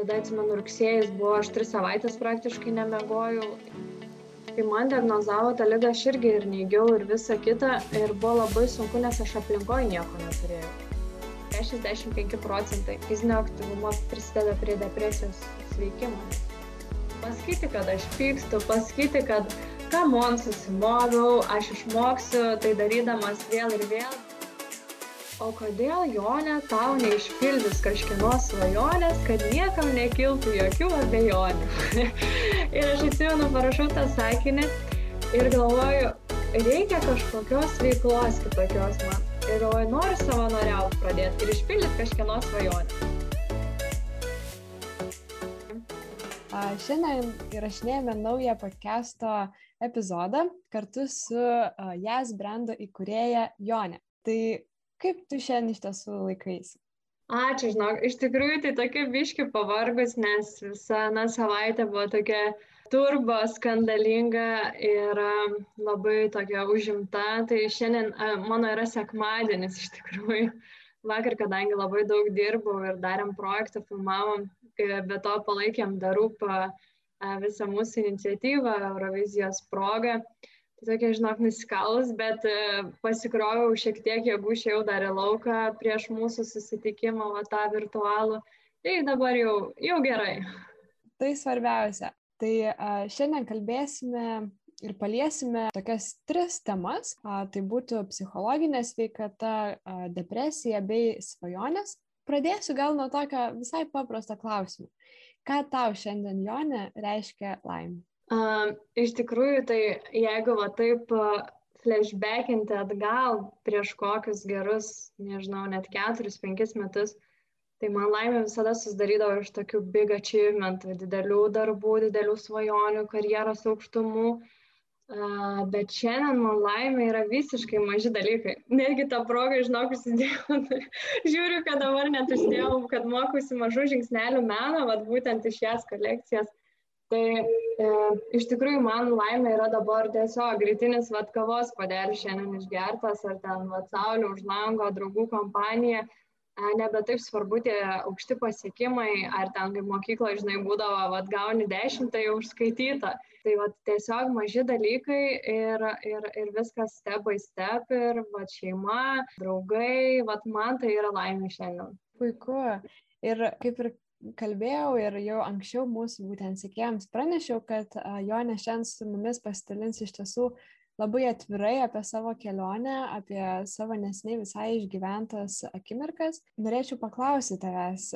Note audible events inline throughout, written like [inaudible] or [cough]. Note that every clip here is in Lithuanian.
tada atsimenu rugsėjais buvo, aš tris savaitės praktiškai nemegojau. Kai man diagnozavo tą lygą, aš irgi ir neigiau ir visą kitą ir buvo labai sunku, nes aš aplinkoje nieko neturėjau. 65 procentai fizinio aktyvumo prisideda prie depresijos sveikimo. Pasakyti, kad aš pykstu, pasakyti, kad kam man susimoviau, aš išmoksiu tai darydamas vėl ir vėl. O kodėl, Jonė, tau neišpildys kažkieno svajonės, kad niekam nekiltų jokių abejonių? [laughs] ir aš atsimenu, parašau tą sakinį ir galvoju, reikia kažkokios veiklos kitokios man. Ir noriu savanoriauti pradėti ir išpildyti kažkieno svajonę. Šiandien įrašinėjame naują podcast'o epizodą kartu su JAS brendo įkūrėja Jonė. Tai Kaip tu šiandien iš tiesų laikais? Ačiū, žinok, iš tikrųjų tai tokia biški pavargus, nes visa na, savaitė buvo tokia turbo, skandalinga ir labai tokia užimta. Tai šiandien mano yra sekmadienis iš tikrųjų. Vakar, kadangi labai daug dirbau ir darėm projektą, filmavom, e, be to palaikėm darupą visą mūsų iniciatyvą Eurovizijos progą. Tai tokia, žinok, nusikalus, bet e, pasikroviau šiek tiek jėgų, išėjau dar į lauką prieš mūsų susitikimą, va tą virtualų. Tai dabar jau, jau gerai. Tai svarbiausia. Tai a, šiandien kalbėsime ir paliesime tokias tris temas. Tai būtų psichologinė sveikata, depresija bei svajonės. Pradėsiu gal nuo tokio visai paprasto klausimo. Ką tau šiandien, Jonė, reiškia laimė? Uh, iš tikrųjų, tai jeigu va taip flashbackinti atgal prieš kokius gerus, nežinau, net keturis, penkis metus, tai man laimė visada susidarydavo iš tokių big achievementų, didelių darbų, didelių svajonių, karjeros aukštumų. Uh, bet šiandien man laimė yra visiškai maži dalykai. Netgi tą progą, žinok, įsidėjau, [laughs] žiūriu, kad dabar net uždėjau, kad mokusi mažų žingsnelių meno, vad būtent iš jas kolekcijas Tai e, iš tikrųjų man laimė yra dabar tiesiog rytinis vat kavos padelis šiandien išgertas, ar ten vat saulė už lango, draugų kompanija, e, nebe taip svarbu tie aukšti pasiekimai, ar ten kaip mokykloje, žinai, būdavo, vat gauni dešimt, tai jau užskaityta. Tai vat tiesiog maži dalykai ir, ir, ir viskas step by step ir vat šeima, draugai, vat man tai yra laimė šiandien. Puiku. Ir kaip ir kalbėjau ir jau anksčiau mūsų būtent sekėjams pranešiau, kad Jonė šiandien su mumis pasidalins iš tiesų labai atvirai apie savo kelionę, apie savo nesiniai visai išgyventas akimirkas. Norėčiau paklausyti tavęs,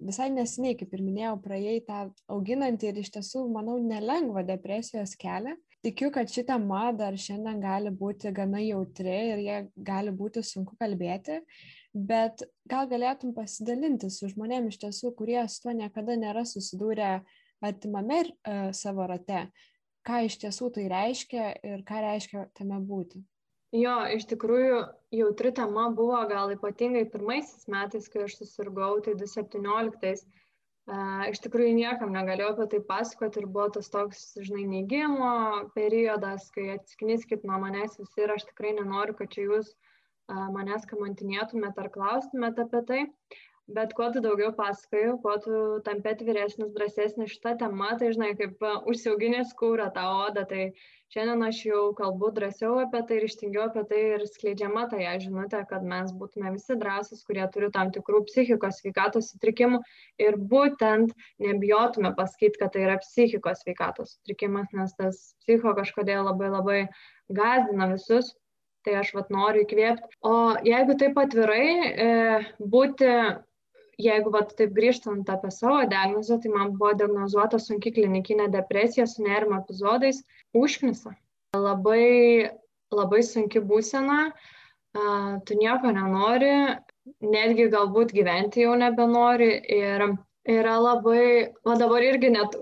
visai nesiniai, kaip ir minėjau, praėjai tą auginantį ir iš tiesų, manau, nelengvą depresijos kelią. Tikiu, kad ši tema dar šiandien gali būti gana jautri ir jie gali būti sunku kalbėti bet gal galėtum pasidalinti su žmonėm iš tiesų, kurie su tuo niekada nėra susidūrę artimame uh, savo rate, ką iš tiesų tai reiškia ir ką reiškia tame būti. Jo, iš tikrųjų, jautri tema buvo gal ypatingai pirmaisiais metais, kai aš susirgau, tai 2017. Uh, iš tikrųjų, niekam negalėjau apie tai pasakoti ir buvo tas toks, žinai, neigimo periodas, kai atsikniskit nuo manęs visi ir aš tikrai nenoriu, kad čia jūs uh, manęs kamantinėtumėt ar klaustumėt apie tai. Bet kuo tu daugiau pasakoji, kuo tu tampėt vyresnis, drąsesnis šitą temą, tai žinai, kaip užsiauginės kūrą tą odą, tai šiandien aš jau kalbu drąsiau apie tai ir ištingiau apie tai ir skleidžiama tai žinutė, kad mes būtume visi drąsus, kurie turi tam tikrų psichikos sveikatos sutrikimų ir būtent nebijotume pasakyti, kad tai yra psichikos sveikatos sutrikimas, nes tas psicho kažkodėl labai labai gazdina visus tai aš vat noriu įkvėpti. O jeigu taip atvirai e, būti, jeigu vat taip grįžtant apie savo diagnozę, tai man buvo diagnozuota sunki klinikinė depresija su nerimo epizodais, užknisa. Labai, labai sunki būsena, tu nieko nenori, netgi galbūt gyventi jau nebenori ir yra labai, o dabar irgi net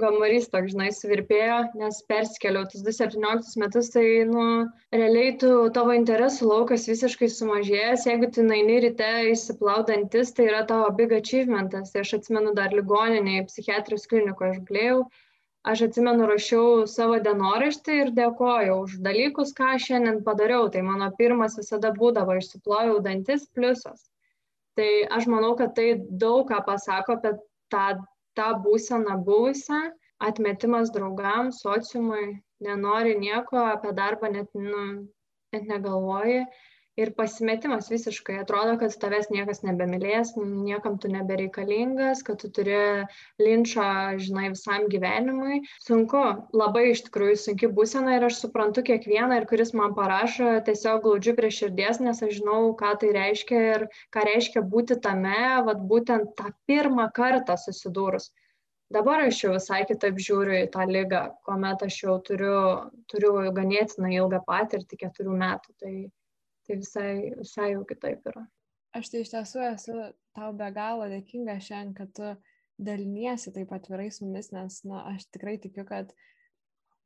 gambarys toks, žinai, suvirpėjo, nes persikėliau tus 2017 metus, tai, nu, realiai tu, tavo interesų laukas visiškai sumažėjęs, jeigu tu naini ryte įsiplaudantis, tai yra tavo big achievementas. Tai aš atsimenu dar ligoninėje, psichiatrijos klinikoje aš glėjau, aš atsimenu, rašiau savo dienoraštį ir dėkojau už dalykus, ką šiandien padariau. Tai mano pirmas visada būdavo, išsiplojau dantis pliusas. Tai aš manau, kad tai daug ką pasako apie tą, tą būseną buvusią, atmetimas draugams, sociumui, nenori nieko apie darbą, net, nu, net negalvoji ir pasimetimas visiškai atrodo, kad tavęs niekas nebemylės, niekam tu nebereikalingas, kad tu turi linčą, žinai, visam gyvenimui. Sunku, labai iš tikrųjų sunki būsena ir aš suprantu kiekvieną ir kuris man parašo, tiesiog glaudžiu prie širdies, nes aš žinau, ką tai reiškia ir ką reiškia būti tame, vad būtent tą pirmą kartą susidūrus. Dabar aš jau visai kitaip žiūriu į tą lygą, kuomet aš jau turiu, turiu ganėtinai ilgą patirtį, keturių metų. Tai tai visai, visai jau kitaip yra. Aš tai iš tiesų esu tau be galo dėkinga šiandien, kad tu daliniesi taip atvirai su mumis, nes na, aš tikrai tikiu, kad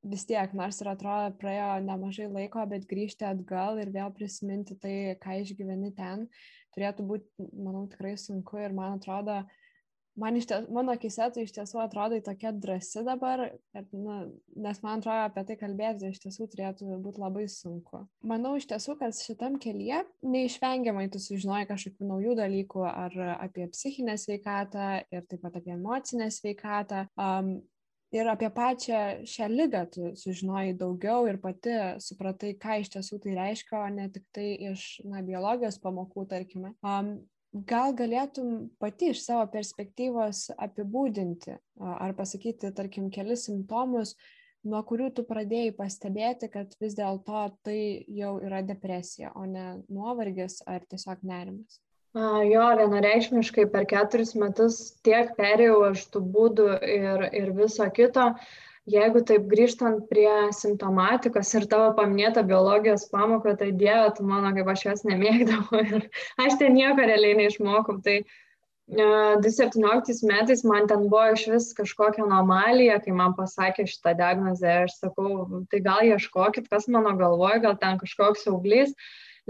vis tiek, nors ir atrodo praėjo nemažai laiko, bet grįžti atgal ir vėl prisiminti tai, ką išgyveni ten, turėtų būti, manau, tikrai sunku ir man atrodo, man iš ties, mano akise tai iš tiesų atrodo tokia drąsi dabar, ir, nu, nes man atrodo apie tai kalbėti iš tiesų turėtų būti labai sunku. Manau iš tiesų, kad šitam kelyje neišvengiamai tu sužinoji kažkokių naujų dalykų ar apie psichinę sveikatą ir taip pat apie emocinę sveikatą. Um, ir apie pačią šią lygą tu sužinojai daugiau ir pati supratai, ką iš tiesų tai reiškia, o ne tik tai iš na, biologijos pamokų, tarkime. Um, gal galėtum pati iš savo perspektyvos apibūdinti ar pasakyti, tarkim, kelis simptomus, nuo kurių tu pradėjai pastebėti, kad vis dėlto tai jau yra depresija, o ne nuovargis ar tiesiog nerimas? Jo, vienareikšmiškai per keturis metus tiek perėjau aš tų būdų ir, ir viso kito. Uh, jeigu taip grįžtant prie simptomatikos ir tavo paminėta biologijos pamoka, tai dieve, tu mano, kaip aš jos nemėgdavau [laughs] ir aš ten nieko realiai neišmokau. Tai uh, 2017 metais man ten buvo iš vis kažkokia anomalija, kai man pasakė šitą diagnozę, aš sakau, tai gal ieškokit, kas mano galvoje, gal ten kažkoks auglys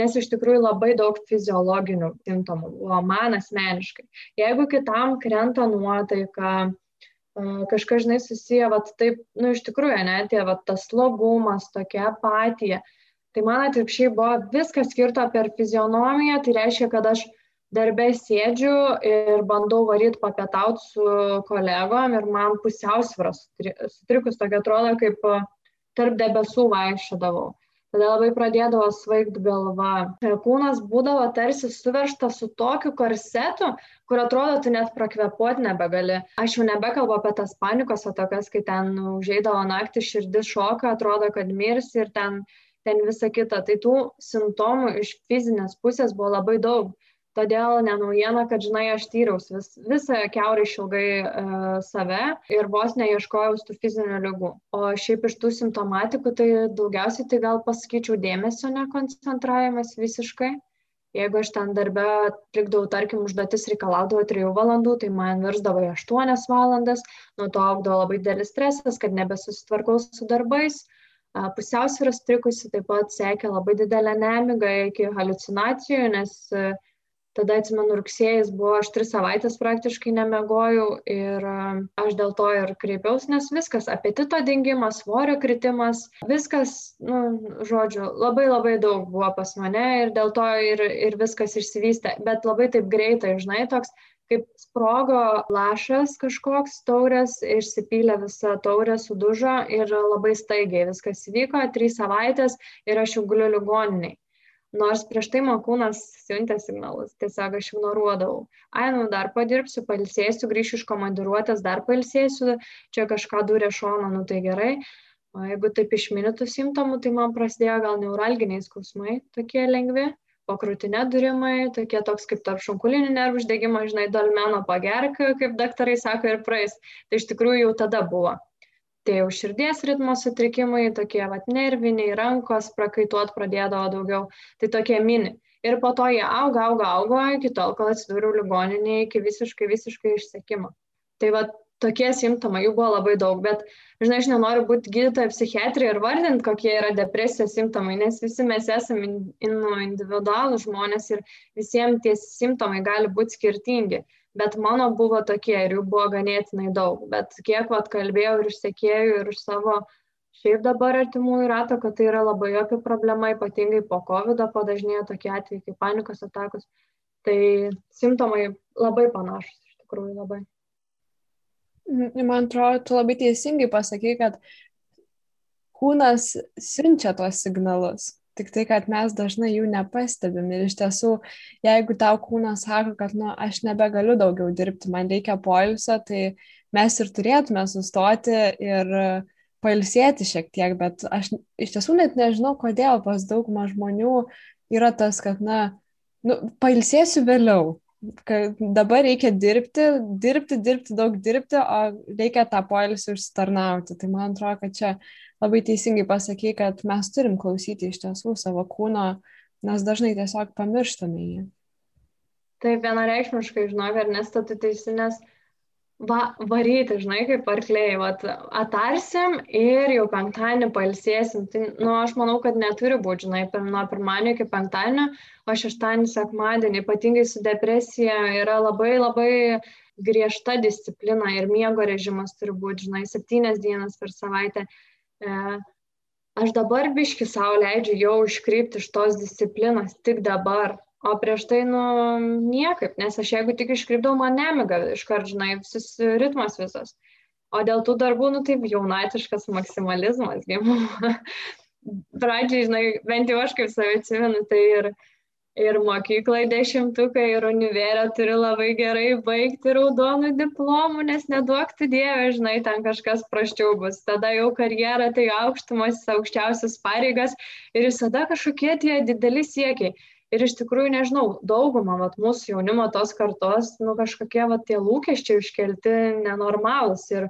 nes iš tikrųjų labai daug fiziologinių simptomų buvo man asmeniškai. Jeigu kitam krenta nuotaika, kažkas, žinai, susiję, vat taip, nu, iš tikrųjų, ne, tie, vat tas slogumas, tokia apatija. Tai man atvirkščiai buvo viskas skirta per fizionomiją, tai reiškia, kad aš darbę sėdžiu ir bandau varyti papietauti su kolegom ir man pusiausvėros sutrikus tokia atrodo, kaip tarp debesų vaikščiodavau tada labai pradėdavo svaigt galva. Kūnas būdavo tarsi suverštas su tokiu korsetu, kur atrodo, tu net prakvepuot nebegali. Aš jau nebekalbu apie tas panikos atakas, kai ten užeidavo naktį širdis šoka, atrodo, kad mirs ir ten, ten visa kita. Tai tų simptomų iš fizinės pusės buvo labai daug. Todėl nenaujiena, kad, žinai, aš tyriaus vis, visą keurai išilgai uh, save ir vos neieškojau tų fizinių lygų. O šiaip iš tų simptomatikų, tai daugiausiai tai gal pasakyčiau dėmesio nekoncentravimas visiškai. Jeigu aš ten darbę atlikdavau, tarkim, užduotis reikalaudavo 3 valandų, tai man virsdavo 8 valandas, nuo to augdavo labai didelis stresas, kad nebesusitvarkau su darbais. Pusiausvėras trikusi taip pat sekė labai didelę nemigą iki halucinacijų, nes tada atsimenu rugsėjais buvo aš tris savaitės praktiškai nemegojau ir aš dėl to ir kreipiausi, nes viskas, apetito dingimas, svorio kritimas, viskas, nu, žodžiu, labai labai daug buvo pas mane ir dėl to ir, ir viskas išsivystė, bet labai taip greitai, žinai, toks kaip sprogo lašas kažkoks taurės, išsipylė visą taurę, sudužo ir labai staigiai viskas įvyko, trys savaitės ir aš jau guliu ligoniniai nors prieš tai man kūnas siuntė signalus, tiesiog aš ignoruodavau. Ai, nu dar padirbsiu, palsėsiu, grįšiu iš komandiruotės, dar palsėsiu, čia kažką durė šoną, nu tai gerai. O jeigu taip išminitų simptomų, tai man prasidėjo gal neuralginiai skausmai, tokie lengvi, po krūtinė durimai, tokie toks kaip tarp šonkulinių nervų uždegimo, žinai, dolmeno pagerk, kaip daktarai sako, ir praeis. Tai iš tikrųjų jau tada buvo tai jau širdies ritmo sutrikimai, tokie vat nerviniai, rankos prakaituot pradėdavo daugiau, tai tokie mini. Ir po to jie auga, auga, auga, iki tol, kol atsidūriau ligoninėje iki visiškai, visiškai išsekimo. Tai va tokie simptomai, jų buvo labai daug, bet, žinai, aš nenoriu būti gydytoja psichiatrija ir vardinti, kokie yra depresijos simptomai, nes visi mes esame in, individualų žmonės ir visiems tie simptomai gali būti skirtingi bet mano buvo tokie ir jų buvo ganėtinai daug. Bet kiek vat kalbėjau ir iš sekėjų, ir iš savo šiaip dabar artimųjų rato, kad tai yra labai opi problema, ypatingai po COVID padažnėjo tokie atvejai kaip panikos atakos. Tai simptomai labai panašus, iš tikrųjų labai. Man atrodo, tu labai teisingai pasakai, kad kūnas siunčia tuos signalus. Tik tai, kad mes dažnai jų nepastebim. Ir iš tiesų, jeigu tau kūnas sako, kad, nu, aš nebegaliu daugiau dirbti, man reikia poilsio, tai mes ir turėtume sustoti ir pailsėti šiek tiek, bet aš iš tiesų net nežinau, kodėl pas daugumą žmonių yra tas, kad, na, nu, pailsėsiu vėliau kad dabar reikia dirbti, dirbti, dirbti, daug dirbti, o reikia tą poilsį užsitarnauti. Tai man atrodo, kad čia labai teisingai pasakai, kad mes turim klausyti iš tiesų savo kūno, nes dažnai tiesiog pamirštame jį. Taip, vienareikšmiškai, žinok, ar nesta tu teisi, nes va, varyti, žinai, kaip arkliai, vat, atarsim ir jau penktadienį palsėsim. Tai, nu, aš manau, kad neturi būti, žinai, per, nuo pirmadienio iki penktadienio, o šeštadienį, sekmadienį, ypatingai su depresija, yra labai labai griežta disciplina ir miego režimas turi būti, žinai, septynias dienas per savaitę. E, aš dabar biški savo leidžiu jau iškrypti iš tos disciplinos tik dabar, o prieš tai nu niekaip nes aš jeigu tik iškrypdavau man nemiga iškart žinai visus ritmas visas o dėl tų darbų nu taip jaunatiškas maksimalizmas gi [laughs] pradžiai žinai bent jau aš kaip save atsimenu tai ir ir mokyklai dešimtukai ir univere turi labai gerai baigti raudonų diplomų, nes neduok tu dievė, žinai, ten kažkas praščiau bus. Tada jau karjera, tai aukštumas, aukščiausias pareigas ir visada kažkokie tie dideli siekiai ir iš tikrųjų nežinau dauguma vat mūsų jaunimo tos kartos nu kažkokie vat tie lūkesčiai iškelti nenormalūs. Ir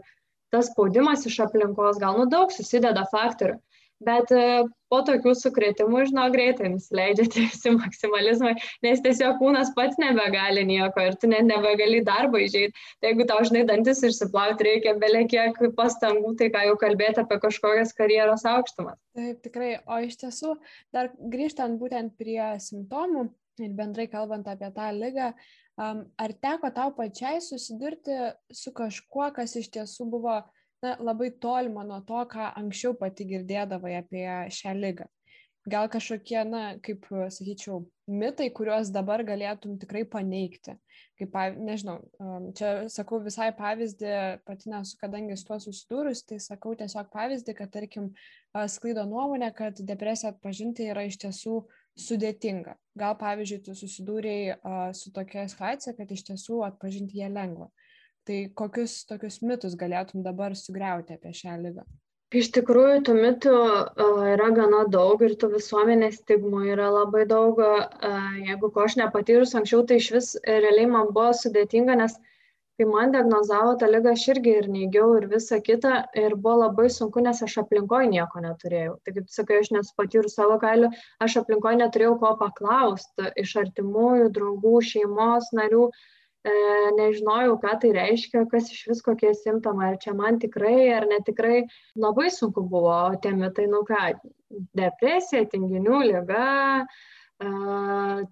tas spaudimas iš aplinkos gal nu daug susideda faktorių bet e, po tokių sukrėtimų, žinau, greitai nusileidžia tie visi maksimalizmai, nes tiesiog kūnas pats nebegali nieko ir tu net nebegali darbo įžeidti. Tai jeigu tau, žinai, dantis išsiplauti reikia beliekiek pastangų, tai ką jau kalbėti apie kažkokias karjeros aukštumas. Taip, tikrai. O iš tiesų, dar grįžtant būtent prie simptomų ir bendrai kalbant apie tą lygą, ar teko tau pačiai susidurti su kažkuo, kas iš tiesų buvo na, labai tolima nuo to, ką anksčiau pati girdėdavai apie šią lygą. Gal kažkokie, na, kaip sakyčiau, mitai, kuriuos dabar galėtum tikrai paneigti. Kaip, nežinau, um, čia sakau visai pavyzdį, pati nesu kadangi su tuo susidūrus, tai sakau tiesiog pavyzdį, kad, tarkim, sklaido nuomonė, kad depresiją atpažinti yra iš tiesų sudėtinga. Gal, pavyzdžiui, tu susidūrėjai su tokia situacija, kad iš tiesų atpažinti ją lengva. Tai kokius tokius mitus galėtum dabar sugriauti apie šią lygą? Iš tikrųjų, tų mitų uh, yra gana daug ir tų visuomenės stigmų yra labai daug. Uh, jeigu ko aš nepatyrus anksčiau, tai iš vis realiai man buvo sudėtinga, nes kai man diagnozavo tą lygą, aš irgi ir neigiau ir visa kita ir buvo labai sunku, nes aš aplinkoje nieko neturėjau. Tai kaip sakai, aš nesu patyrus savo kailių, aš aplinkoje neturėjau ko paklausti iš artimųjų, draugų, šeimos narių. Uh, e, nežinojau, ką tai reiškia, kas iš vis kokie simptomai, ar čia man tikrai, ar netikrai. Labai sunku buvo, o tie mitai, nu ką, depresija, tinginių lyga,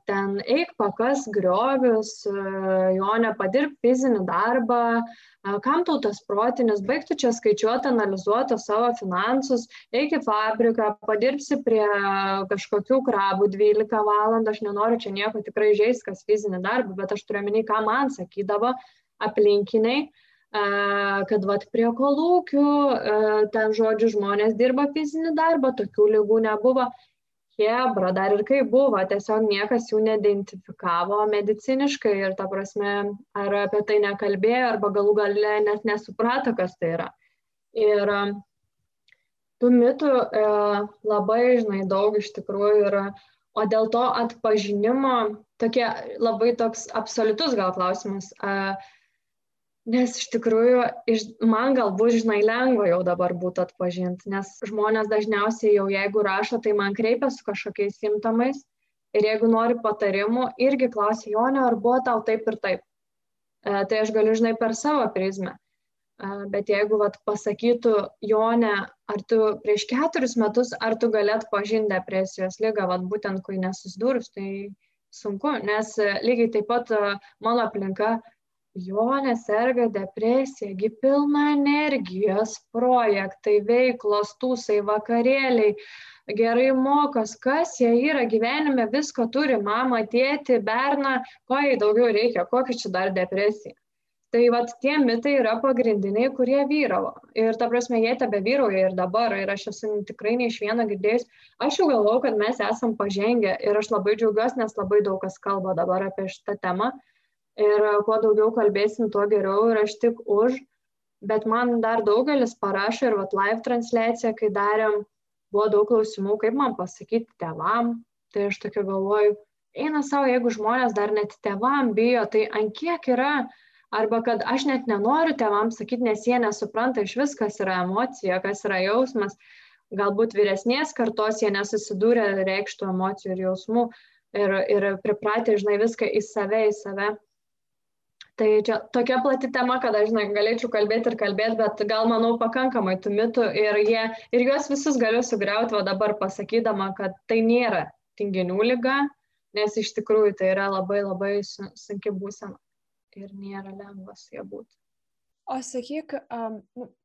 ten eik pakas griovius, jo nepadirb fizinį darbą, kam tau tas protinis, baigtų čia skaičiuoti, analizuoti savo finansus, eik į fabriką, padirbsi prie kažkokių krabų 12 valandų, aš nenoriu čia nieko tikrai žaisti, kas fizinį darbą, bet aš turiu menį, ką man sakydavo aplinkiniai kad vat prie kolūkių, ten žodžiu, žmonės dirba fizinį darbą, tokių lygų nebuvo chebra, dar ir kaip buvo, tiesiog niekas jų neidentifikavo mediciniškai ir ta prasme, ar apie tai nekalbėjo, arba galų gale net nesuprato, kas tai yra. Ir um, tų mitų e, labai, žinai, daug iš tikrųjų yra, o dėl to atpažinimo, tokie labai toks absoliutus gal klausimas. E, Nes iš tikrųjų, iš, man galbūt, žinai, lengva jau dabar būtų atpažinti, nes žmonės dažniausiai jau jeigu rašo, tai man kreipiasi su kažkokiais simptomais ir jeigu nori patarimų, irgi klausia, Jonė, ar buvo tau taip ir taip. E, tai aš galiu, žinai, per savo prizmę. E, bet jeigu vat, pasakytų, Jonė, ar tu prieš keturis metus, ar tu galėt pažinti depresijos lygą, vat, būtent kai nesusidūrus, tai sunku, nes e, lygiai taip pat e, mano aplinka Jonė serga depresija, gi pilna energijos, projektai, veiklos, tūsai, vakarėliai, gerai mokos, kas jie yra gyvenime, visko turi, mama, tėti, berną, ko jai daugiau reikia, kokia čia dar depresija. Tai vat tie mitai yra pagrindiniai, kurie vyravo. Ir ta prasme, jie tebe vyrauja ir dabar. Ir aš esu tikrai ne iš vieno girdėjus. Aš jau galvau, kad mes esam pažengę. Ir aš labai džiaugiuosi, nes labai daug kas kalba dabar apie šitą temą. Ir kuo daugiau kalbėsim, tuo geriau. Ir aš tik už. Bet man dar daugelis parašo ir vat live transliaciją, kai darėm, buvo daug klausimų, kaip man pasakyti tevam. Tai aš tokia galvoju, eina savo, jeigu žmonės dar net tevam bijo, tai ant kiek yra arba kad aš net nenoriu tėvams sakyti, nes jie nesupranta iš vis, kas yra emocija, kas yra jausmas. Galbūt vyresnės kartos jie nesusidūrė reikštų emocijų ir jausmų ir, ir pripratę, žinai, viską į save, į save. Tai čia tokia plati tema, kad aš, žinai, galėčiau kalbėti ir kalbėti, bet gal manau pakankamai tų mitų ir, jie, ir juos visus galiu sugriauti, o dabar pasakydama, kad tai nėra tinginių lyga, nes iš tikrųjų tai yra labai labai sunki būsena ir nėra lengva su ja būti. O sakyk, um,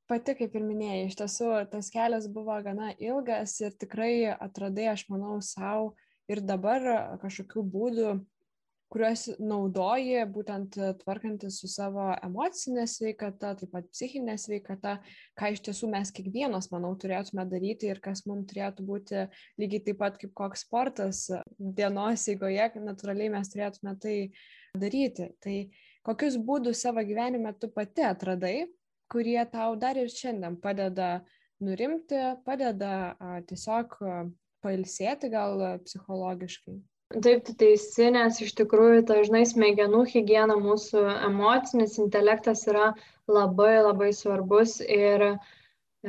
pati kaip ir minėjai, iš tiesų tas kelias buvo gana ilgas ir tikrai atradai, aš manau, savo ir dabar kažkokių būdų, kuriuos naudoji būtent tvarkantis su savo emocinė sveikata, taip pat psichinė sveikata, ką iš tiesų mes kiekvienas, manau, turėtume daryti ir kas mums turėtų būti lygiai taip pat kaip koks sportas dienos eigoje, natūraliai mes turėtume tai daryti. Tai kokius būdus savo gyvenime tu pati atradai, kurie tau dar ir šiandien padeda nurimti, padeda a, tiesiog pailsėti gal psichologiškai. Taip, tu teisi, nes iš tikrųjų dažnai smegenų higiena, mūsų emocinis intelektas yra labai labai svarbus ir,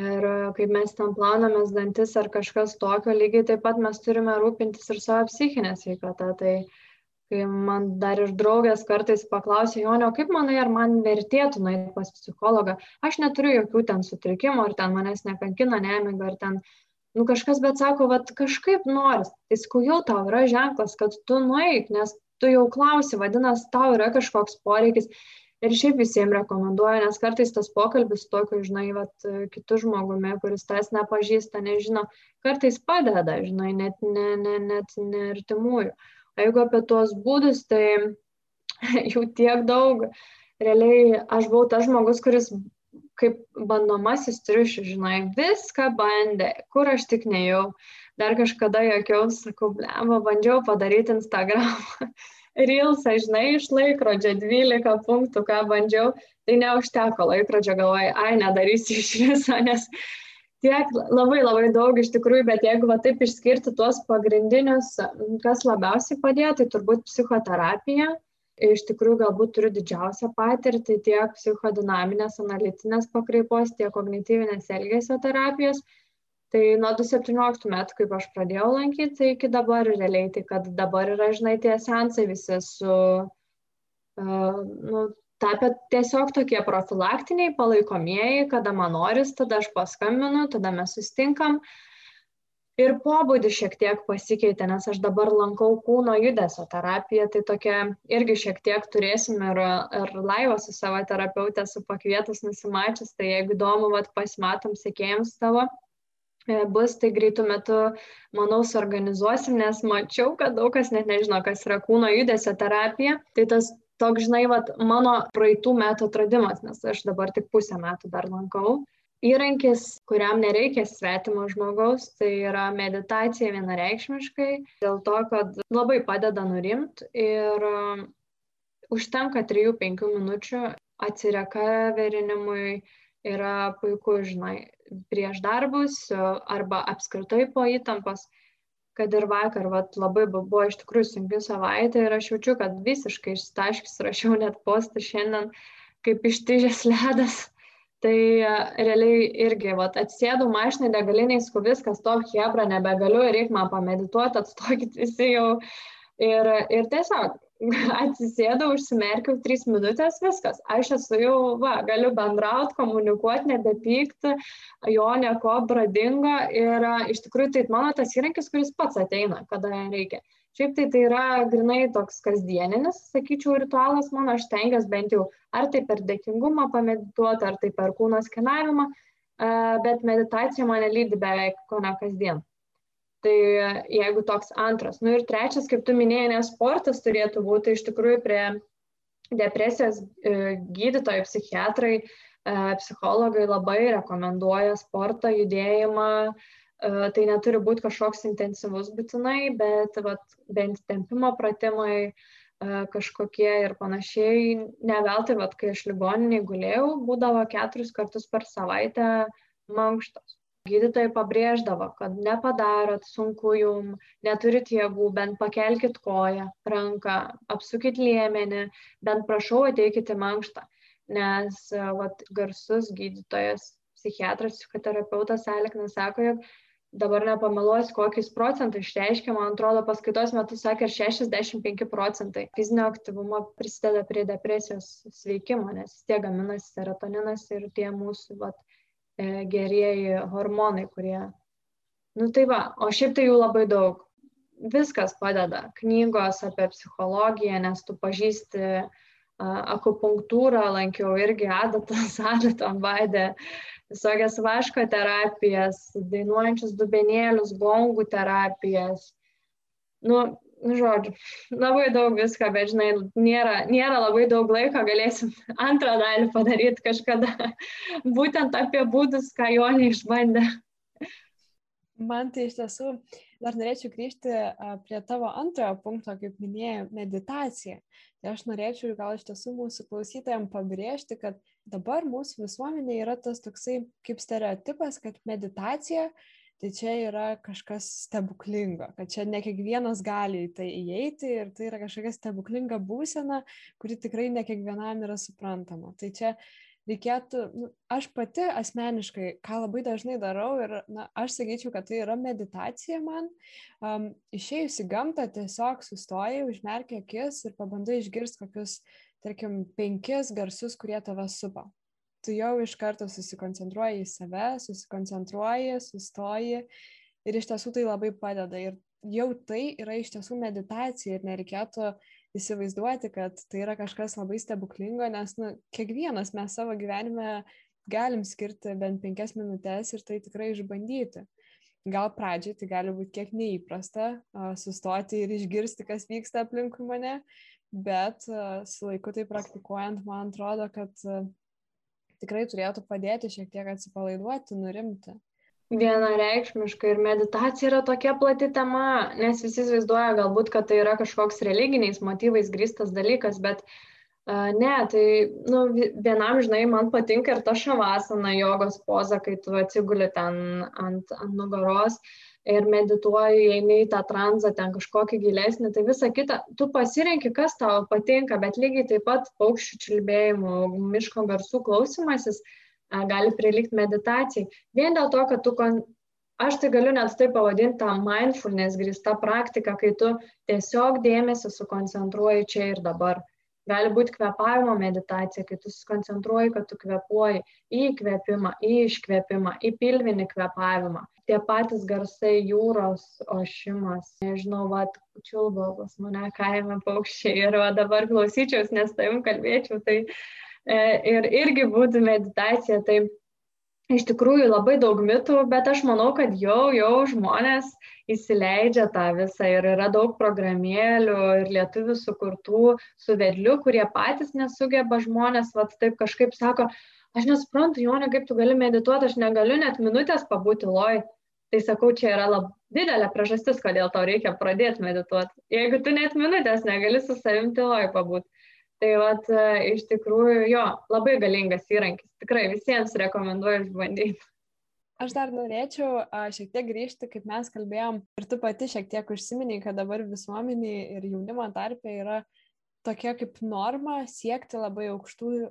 ir kaip mes ten planomės dantis ar kažkas tokio, lygiai taip pat mes turime rūpintis ir savo psichinę sveikatą. Tai kai man dar ir draugės kartais paklausė, Jonio, kaip manai, ar man vertėtų nueiti pas psichologą, aš neturiu jokių ten sutrikimų, ar ten manęs nekankina nemiga, ar ten, nu kažkas, bet sako, vad kažkaip noris, tai sakau, jau tau yra ženklas, kad tu nueik, nes tu jau klausi, vadinasi, tau yra kažkoks poreikis. Ir šiaip visiems rekomenduoju, nes kartais tas pokalbis tokiu, žinai, vat, kitų žmogumi, kuris tas nepažįsta, nežino, kartais padeda, žinai, net, ne, ne, net nertimųjų. Ne jeigu apie tuos būdus, tai [laughs] jų tiek daug. Realiai aš buvau tas žmogus, kuris kaip bandomasis triušius, žinai, viską bandė, kur aš tik nejau. Dar kažkada jokiaus, sakau, blemo, bandžiau padaryti Instagramą. [laughs] Reelsą, žinai, iš laikrodžio 12 punktų, ką bandžiau, tai neužteko laikrodžio, galvoju, ai, nedarysiu iš viso, [laughs] nes tiek labai labai daug iš tikrųjų, bet jeigu va taip išskirti tuos pagrindinius, kas labiausiai padėjo, tai turbūt psichoterapija. Iš tikrųjų, galbūt turiu didžiausią patirtį tiek psichodinaminės, analitinės pakraipos, tiek kognityvinės elgesio terapijos. Tai nuo 2017 metų, kaip aš pradėjau lankyti, tai iki dabar realiai, tai kad dabar yra, žinai, tie sensai visi su, uh, nu, tapę tiesiog tokie profilaktiniai, palaikomieji, kada man noris, tada aš paskambinu, tada mes sustinkam. Ir pobūdis šiek tiek pasikeitė, nes aš dabar lankau kūno judesio terapiją, tai tokia irgi šiek tiek turėsim ir, ir laivą su savo terapeutė, su pakvietus nusimačius, tai jeigu įdomu, vad pasimatom sėkėjams tavo e, bus, tai greitų metu, manau, suorganizuosim, nes mačiau, kad daug kas net nežino, kas yra kūno judesio terapija. Tai tas toks, žinai, vat, mano praeitų metų atradimas, nes aš dabar tik pusę metų dar lankau. Įrankis, kuriam nereikia svetimo žmogaus, tai yra meditacija vienareikšmiškai, dėl to, kad labai padeda nurimti ir um, užtenka 3-5 minučių atsirekaverinimui yra puiku, žinai, prieš darbus arba apskritai po įtampos kad ir vakar vat, labai buvo iš tikrųjų sunki savaitė ir aš jaučiu, kad visiškai išstaškis rašiau net postą šiandien kaip ištižęs ledas. Tai e, realiai irgi, vat, atsėdau mašinai degaliniai, sku viskas, to hebra nebegaliu, reikia man pamedituoti, atstokit [laughs] visi jau. Ir, ir tiesiog [laughs] atsisėdau, užsimerkiau trys minutės, viskas. Aš esu jau, va, galiu bendrauti, komunikuoti, nebepykti, jo nieko pradingo ir iš tikrųjų tai mano tas įrankis, kuris pats ateina, kada reikia. Šiaip tai tai yra grinai toks kasdieninis, sakyčiau, ritualas mano, aš tengiuosi bent jau ar tai per dėkingumą pamedituoti, ar tai per kūno skenavimą, bet meditacija mane lydi beveik ko ne kasdien. Tai jeigu toks antras. Nu ir trečias, kaip tu minėjai, nes sportas turėtų būti iš tikrųjų prie depresijos gydytojai, psichiatrai, psichologai labai rekomenduoja sportą, judėjimą, tai neturi būti kažkoks intensyvus būtinai, bet vat, bent tempimo pratimai kažkokie ir panašiai. Ne veltui, vat, kai aš ligoniniai guėjau, būdavo keturis kartus per savaitę mankštos. Gydytojai pabrėždavo, kad nepadarot, sunku jum, neturit jėgų, bent pakelkit koją, ranką, apsukit liemenį, bent prašau ateikit į mankštą. Nes vat, garsus gydytojas, psichiatras, psichoterapeutas Aliknas sako, jog dabar nepameluosiu, kokiais procentais išreiškia, man atrodo, paskaitos metu sakė, 65 procentai fizinio aktyvumo prisideda prie depresijos sveikimo, nes tie gaminasi serotoninas ir tie mūsų vat, e, gerieji hormonai, kurie. Nu tai va, o šiaip tai jų labai daug. Viskas padeda. Knygos apie psichologiją, nes tu pažįsti akupunktūrą, lankiau irgi adatas, [laughs] adatom vaidė. Uh, visokias vaško terapijas, dainuojančius dubenėlius, gongų terapijas. Nu, nu, žodžiu, labai daug visko, bet žinai, nėra, nėra labai daug laiko, galėsim [laughs] antrą dalį padaryti kažkada, [laughs] būtent apie būdus, ką jo neišbandė. Man tai iš tiesų dar norėčiau grįžti prie tavo antrojo punkto, kaip minėjau, meditacija. Tai aš norėčiau gal iš tiesų mūsų klausytojams pabrėžti, kad dabar mūsų visuomenė yra tas toksai kaip stereotipas, kad meditacija tai čia yra kažkas stebuklingo, kad čia ne kiekvienas gali į tai įeiti ir tai yra kažkokia stebuklinga būsena, kuri tikrai ne kiekvienam yra suprantama. Tai čia reikėtų, nu, aš pati asmeniškai, ką labai dažnai darau ir na, aš sakyčiau, kad tai yra meditacija man, um, išėjus į gamtą tiesiog sustoji, užmerkia akis ir pabandai išgirsti kokius, tarkim, penkis garsus, kurie tave supa. Tu jau iš karto susikoncentruoji į save, susikoncentruoji, sustoji ir iš tiesų tai labai padeda. Ir jau tai yra iš tiesų meditacija ir nereikėtų uh, įsivaizduoti, kad tai yra kažkas labai stebuklingo, nes nu, kiekvienas mes savo gyvenime galim skirti bent penkias minutės ir tai tikrai išbandyti. Gal pradžiai tai gali būti kiek neįprasta sustoti ir išgirsti, kas vyksta aplinkui mane, bet su laiku tai praktikuojant, man atrodo, kad tikrai turėtų padėti šiek tiek atsipalaiduoti, nurimti. Vienareikšmiškai ir meditacija yra tokia plati tema, nes visi įsivaizduoja galbūt, kad tai yra kažkoks religiniais motyvais grįstas dalykas, bet uh, ne, tai nu, vienam, žinai, man patinka ir ta šavasana jogos poza, kai tu atsiguli ten ant, ant nugaros ir medituoji, eini į tą tranzą, ten kažkokį gilesnį, tai visa kita, tu pasirenki, kas tau patinka, bet lygiai taip pat paukščių čiulbėjimų, miško garsų klausimasis, uh, gali prilygti meditacijai. Vien dėl to, kad tu, kon... aš tai galiu net taip pavadinti tą mindfulness grįsta praktika, kai tu tiesiog dėmesį sukoncentruoji čia ir dabar. Gali būti kvepavimo meditacija, kai tu susikoncentruoji, kad tu kvepuoji į įkvėpimą, į iškvėpimą, į pilvinį kvepavimą. Tie patys garsai jūros ošimas, nežinau, va, čiulbo pas mane kaime paukščiai ir va, dabar klausyčiaus, nes tavim kalbėčiau, tai uh, ir irgi būtų meditacija. Tai iš tikrųjų labai daug mitų, bet aš manau, kad jau, jau žmonės įsileidžia tą visą ir yra daug programėlių ir lietuvių sukurtų su vedliu, kurie patys nesugeba žmonės, va taip kažkaip sako, aš nesuprantu, Jonė, kaip tu gali medituoti, aš negaliu net minutės pabūti loj. Tai sakau, čia yra labai didelė priežastis, kodėl tau reikia pradėti medituoti. Jeigu tu net minutės negali su savim tyloj pabūti. Tai vat, e, iš tikrųjų, jo, labai galingas įrankis. Tikrai visiems rekomenduoju išbandyti. Aš dar norėčiau a, šiek tiek grįžti, kaip mes kalbėjom, ir tu pati šiek tiek užsiminiai, kad dabar visuomeniai ir jaunimo tarpė yra tokia kaip norma siekti labai aukštų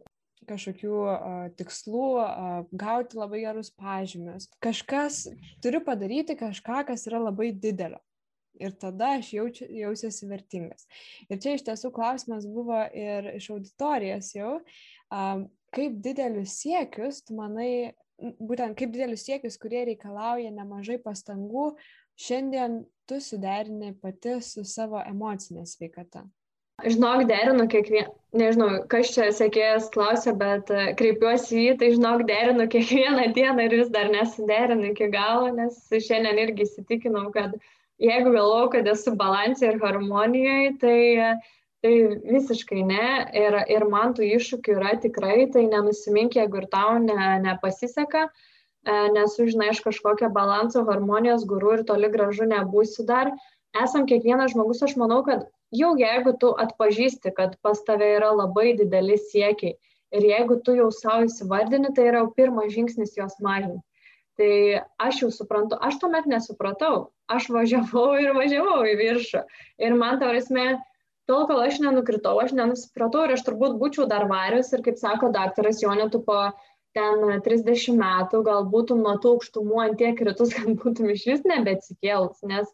kažkokių a, tikslų, a, gauti labai gerus pažymius. Kažkas turiu padaryti kažką, kas yra labai didelio ir tada aš jaučiu, jausiuosi vertingas. Ir čia iš tiesų klausimas buvo ir iš auditorijos jau, um, kaip didelius siekius, tu manai, būtent kaip didelius siekius, kurie reikalauja nemažai pastangų, šiandien tu suderini pati su savo emocinė sveikata. Žinok, derinu kiekvieną, nežinau, kas čia sekėjas klausia, bet e, kreipiuosi į jį, tai žinok, derinu kiekvieną dieną ir vis dar nesiderinu iki galo, nes šiandien irgi įsitikinau, kad uh, jeigu galvoju, kad esu balansė ir harmonijoje, tai, Tai visiškai ne. Ir, ir man tų iššūkių yra tikrai, tai nenusimink, jeigu ir tau ne, nepasiseka, e, nesu, žinai, aš kažkokią balanso harmonijos gurų ir toli gražu nebūsiu dar. Esam kiekvienas žmogus, aš manau, kad jau jeigu tu atpažįsti, kad pas tave yra labai dideli siekiai ir jeigu tu jau savo įsivardini, tai yra jau pirmas žingsnis juos mažinti. Tai aš jau suprantu, aš tuomet nesupratau, aš važiavau [laughs] ir važiavau į viršų. Ir man taurasme, tol, kol aš nenukritau, aš nenusipratau ir aš turbūt būčiau dar varius ir kaip sako daktaras Jonė, tu po ten 30 metų gal būtum nuo tų aukštumų ant tiek kritus, kad būtum iš vis nebeatsikėlus, nes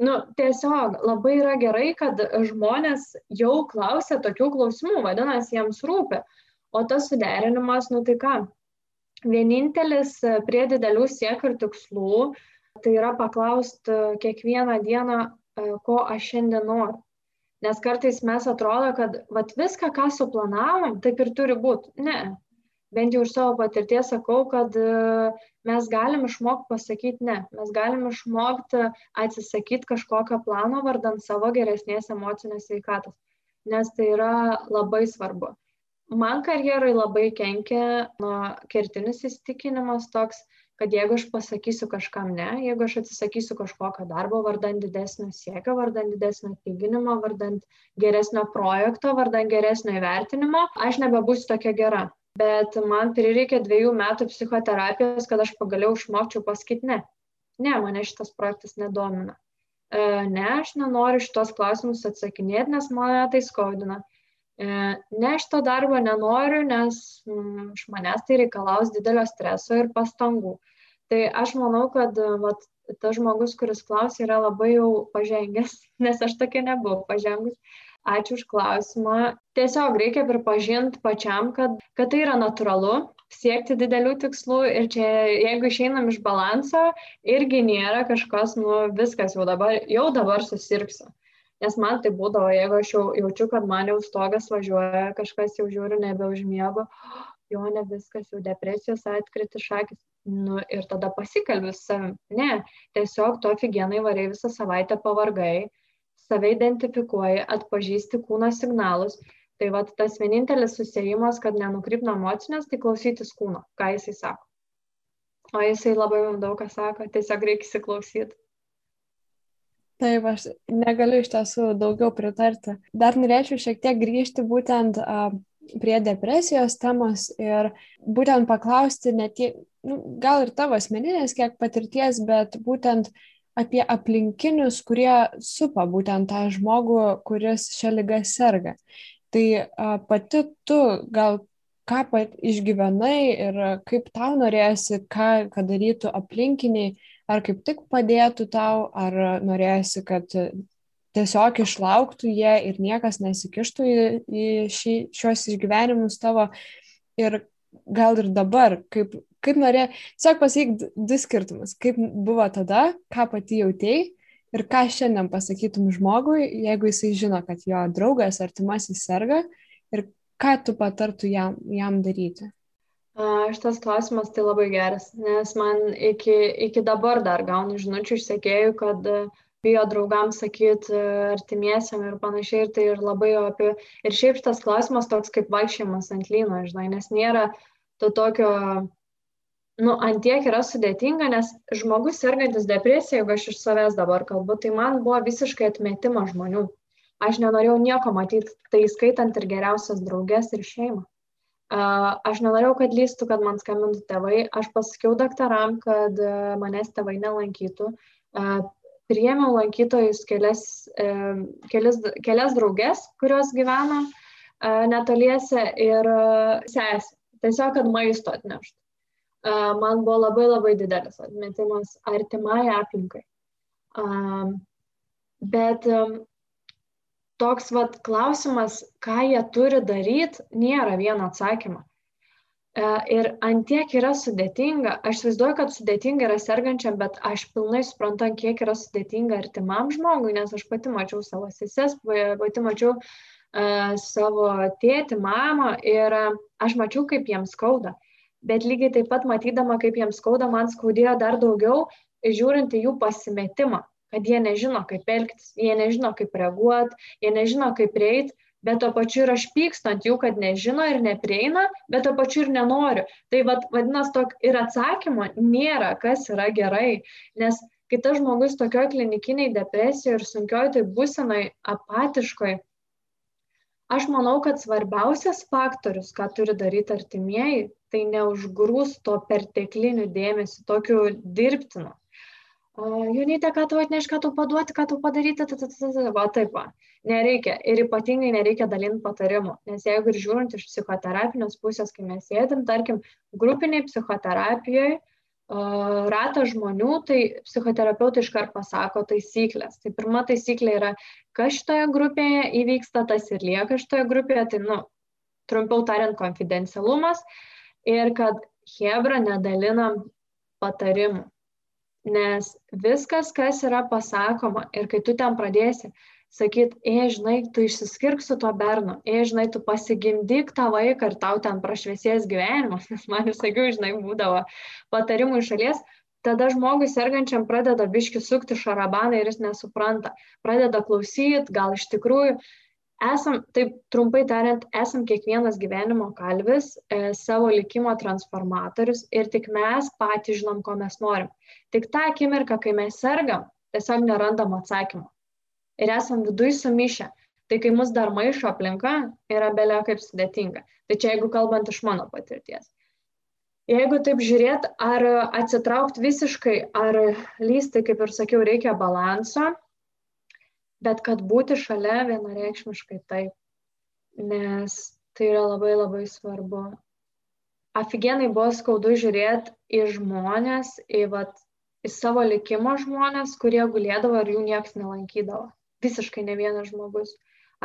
nu tiesiog labai yra gerai kad žmonės jau klausia tokių klausimų vadinasi jiems rūpi. O tas suderinimas nu tai ką vienintelis prie didelių siekių ir tikslų tai yra paklaust kiekvieną dieną ko aš šiandien noriu. Nes kartais mes atrodo kad vat viską ką suplanavom taip ir turi būt. Ne. Bent jau iš savo patirties sakau, kad e, mes galim išmokti pasakyti ne, mes galim išmokti atsisakyti kažkokio plano vardant savo geresnės emocinės veikatos, nes tai yra labai svarbu. Man karjerai labai kenkia nu, kertinis įstikinimas toks, kad jeigu aš pasakysiu kažkam ne, jeigu aš atsisakysiu kažkokio darbo vardant didesnio siekio, vardant didesnio atlyginimo, vardant geresnio projekto, vardant geresnio įvertinimo, aš nebebūsiu tokia gera bet man prireikė dviejų metų psichoterapijos, kad aš pagaliau išmokčiau pasakyti ne. Ne, mane šitas projektas nedomina. E, ne, aš nenoriu šitos klausimus atsakinėti, nes mane tai skaudina. E, ne, šito darbo nenoriu, nes mm, iš manęs tai reikalaus didelio streso ir pastangų. Tai aš manau, kad vat, tas žmogus, kuris klausia, yra labai jau pažengęs, [laughs] nes aš tokia nebuvau pažengus ačiū už klausimą. Tiesiog reikia pripažinti pačiam, kad, kad tai yra natūralu siekti didelių tikslų ir čia, jeigu išeinam iš balanso, irgi nėra kažkas, nu viskas jau dabar, jau dabar susirksiu. Nes man tai būdavo, jeigu aš jau jaučiu, kad man jau stogas važiuoja, kažkas jau žiūri, nebeužmiego, [gasps] jo ne viskas, jau depresijos atkriti šakis. Nu, ir tada pasikalbė su savim. Ne, tiesiog tu aфиgenai variai visą savaitę pavargai, save identifikuoji, atpažįsti kūno signalus. Tai va tas vienintelis susijimas, kad nenukryp nuo emocinės, tai klausytis kūno, ką jisai sako. O jisai labai daug ką sako, tiesiog reikia įsiklausyti. Taip, aš negaliu iš tiesų daugiau pritarti. Dar norėčiau šiek tiek grįžti būtent uh, prie depresijos temos ir būtent paklausti ne tiek, nu, gal ir tavo asmeninės kiek patirties, bet būtent apie aplinkinius, kurie supa būtent tą žmogų, kuris šią lygą serga. Tai a, pati tu gal ką pat išgyvenai ir kaip tau norėsi, ką, ką darytų aplinkiniai, ar kaip tik padėtų tau, ar norėsi, kad tiesiog išlauktų jie ir niekas nesikištų į, į šį, šios išgyvenimus tavo. Ir gal ir dabar, kaip kaip norė, tiesiog pasakyk du skirtumus, kaip buvo tada, ką pati jautėjai ir ką šiandien pasakytum žmogui, jeigu jisai žino, kad jo draugas artimasis serga ir ką tu patartų jam, jam daryti. Šitas klausimas tai labai geras, nes man iki, iki dabar dar gaunu žinučių iš sekėjų, kad bijo draugams sakyti artimiesiam ir panašiai, ir tai ir labai apie... Ir šiaip šitas klausimas toks kaip vaikščiojimas ant lyno, žinai, nes nėra to tokio nu ant tiek yra sudėtinga, nes žmogus sergantis depresija, jeigu aš iš savęs dabar kalbu, tai man buvo visiškai atmetimas žmonių. Aš nenorėjau nieko matyti, tai skaitant ir geriausias draugės ir šeimą. Aš nenorėjau, kad lystų, kad man skambintų tėvai. Aš pasakiau daktaram, kad manęs tėvai nelankytų. Priėmiau lankytojus kelias, kelias, kelias draugės, kurios gyvena netoliese ir sesė. Tiesiog, kad maisto atneštų man buvo labai labai didelis atmetimas artimai aplinkai. Bet toks vat klausimas, ką jie turi daryti, nėra vieno atsakymo. Ir antiek yra sudėtinga, aš įsivaizduoju, kad sudėtinga yra sergančiam, bet aš pilnai suprantu, kiek yra sudėtinga artimam žmogui, nes aš pati mačiau savo seses, pati mačiau uh, savo tėtį, mamą ir uh, aš mačiau, kaip jiems skauda bet lygiai taip pat matydama, kaip jiems skauda, man skaudėjo dar daugiau, žiūrint į jų pasimetimą. Kad jie nežino, kaip elgtis, jie nežino, kaip reaguoti, jie nežino, kaip prieiti, bet to pačiu ir aš pykstu ant jų, kad nežino ir neprieina, bet to pačiu ir nenoriu. Tai vad, vadinasi, tok ir atsakymo nėra, kas yra gerai, nes kai tas žmogus tokioje klinikiniai depresijoje ir sunkioj tai būsenai apatiškoj, aš manau, kad svarbiausias faktorius, ką turi daryti artimieji, tai neužgrūsto perteklinių dėmesį, tokiu dirbtinu Junytė, ką tau atneš, ką tau paduoti, ką tau padaryti, ta, ta, ta, ta, va taip, va. nereikia. Ir ypatingai nereikia dalinti patarimų, nes jeigu ir žiūrint iš psichoterapinės pusės, kai mes sėdim, tarkim, grupiniai psichoterapijoje, ratas žmonių, tai psichoterapeutai iškart pasako taisyklės. Tai pirma taisyklė yra, kas šitoje grupėje įvyksta, tas ir lieka šitoje grupėje, tai, nu, trumpiau tariant, konfidencialumas ir kad Hebra nedalinam patarimų nes viskas, kas yra pasakoma ir kai tu ten pradėsi sakyt, e, žinai, tu išsiskirk su tuo bernu, e, žinai, tu pasigimdyk tą vaiką ir tau ten prašviesės gyvenimas, [laughs] nes man visokių, žinai, būdavo patarimų iš šalies, tada žmogui sergančiam pradeda biški sukti šarabaną ir jis nesupranta, pradeda klausyti, gal iš tikrųjų esam, taip trumpai tariant, esam kiekvienas gyvenimo kalvis, e, savo likimo transformatorius ir tik mes patys žinom, ko mes norim. Tik tą akimirką, kai mes sergam, tiesiog nerandam atsakymą. Ir esam viduje sumišę. Tai kai mus dar maišo aplinka, yra belia kaip sudėtinga. Tai čia jeigu kalbant iš mano patirties. Jeigu taip žiūrėt, ar atsitraukti visiškai, ar lysti, kaip ir sakiau, reikia balanso, bet kad būti šalia vienareikšmiškai taip, nes tai yra labai labai svarbu. Aфиgenai buvo skaudu žiūrėti į žmonės, į, vat, į savo likimo žmonės, kurie gulėdavo ir jų niekas nelankydavo. Visiškai ne vienas žmogus.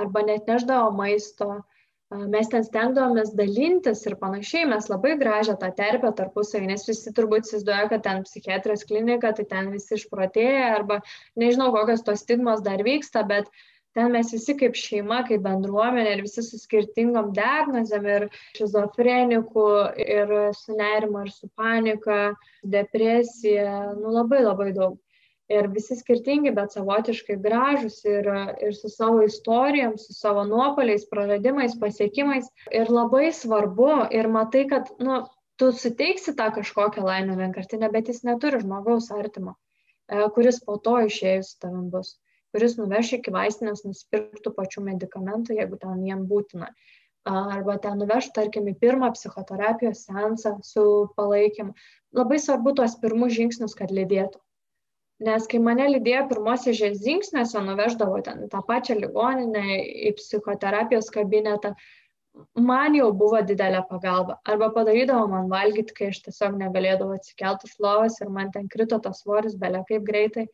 Arba net neždavo maisto, mes ten stengdavomės dalintis ir panašiai, mes labai gražią tą terpę tarpusavį, nes visi turbūt įsivaizduoja, kad ten psichiatrijos klinika, tai ten visi išprotėja arba nežinau, kokios tos stigmos dar vyksta, bet ten mes visi kaip šeima, kaip bendruomenė ir visi su skirtingom diagnozėm ir šizofrenikų, ir su nerimo, ir su panika, depresija, nu labai labai daug ir visi skirtingi, bet savotiškai gražus ir, ir su savo istorijom, su savo nuopoliais, praradimais, pasiekimais. Ir labai svarbu, ir matai, kad nu, tu suteiksi tą kažkokią laimę vienkartinę, bet jis neturi žmogaus artimo, e, kuris po to išėjus tavim bus, kuris nuveš iki vaistinės nusipirktų pačių medikamentų, jeigu ten jiem būtina arba ten nuveš, tarkim, į pirmą psichoterapijos sensą su palaikymu. Labai svarbu tuos pirmus žingsnius, kad lydėtų nes kai mane lydėjo pirmuose žingsniuose, nuveždavo ten tą pačią ligoninę, į psichoterapijos kabinetą, man jau buvo didelė pagalba. Arba padarydavo man valgyti, kai aš tiesiog negalėdavau atsikelti iš lovas ir man ten krito tas svoris, belia kaip greitai.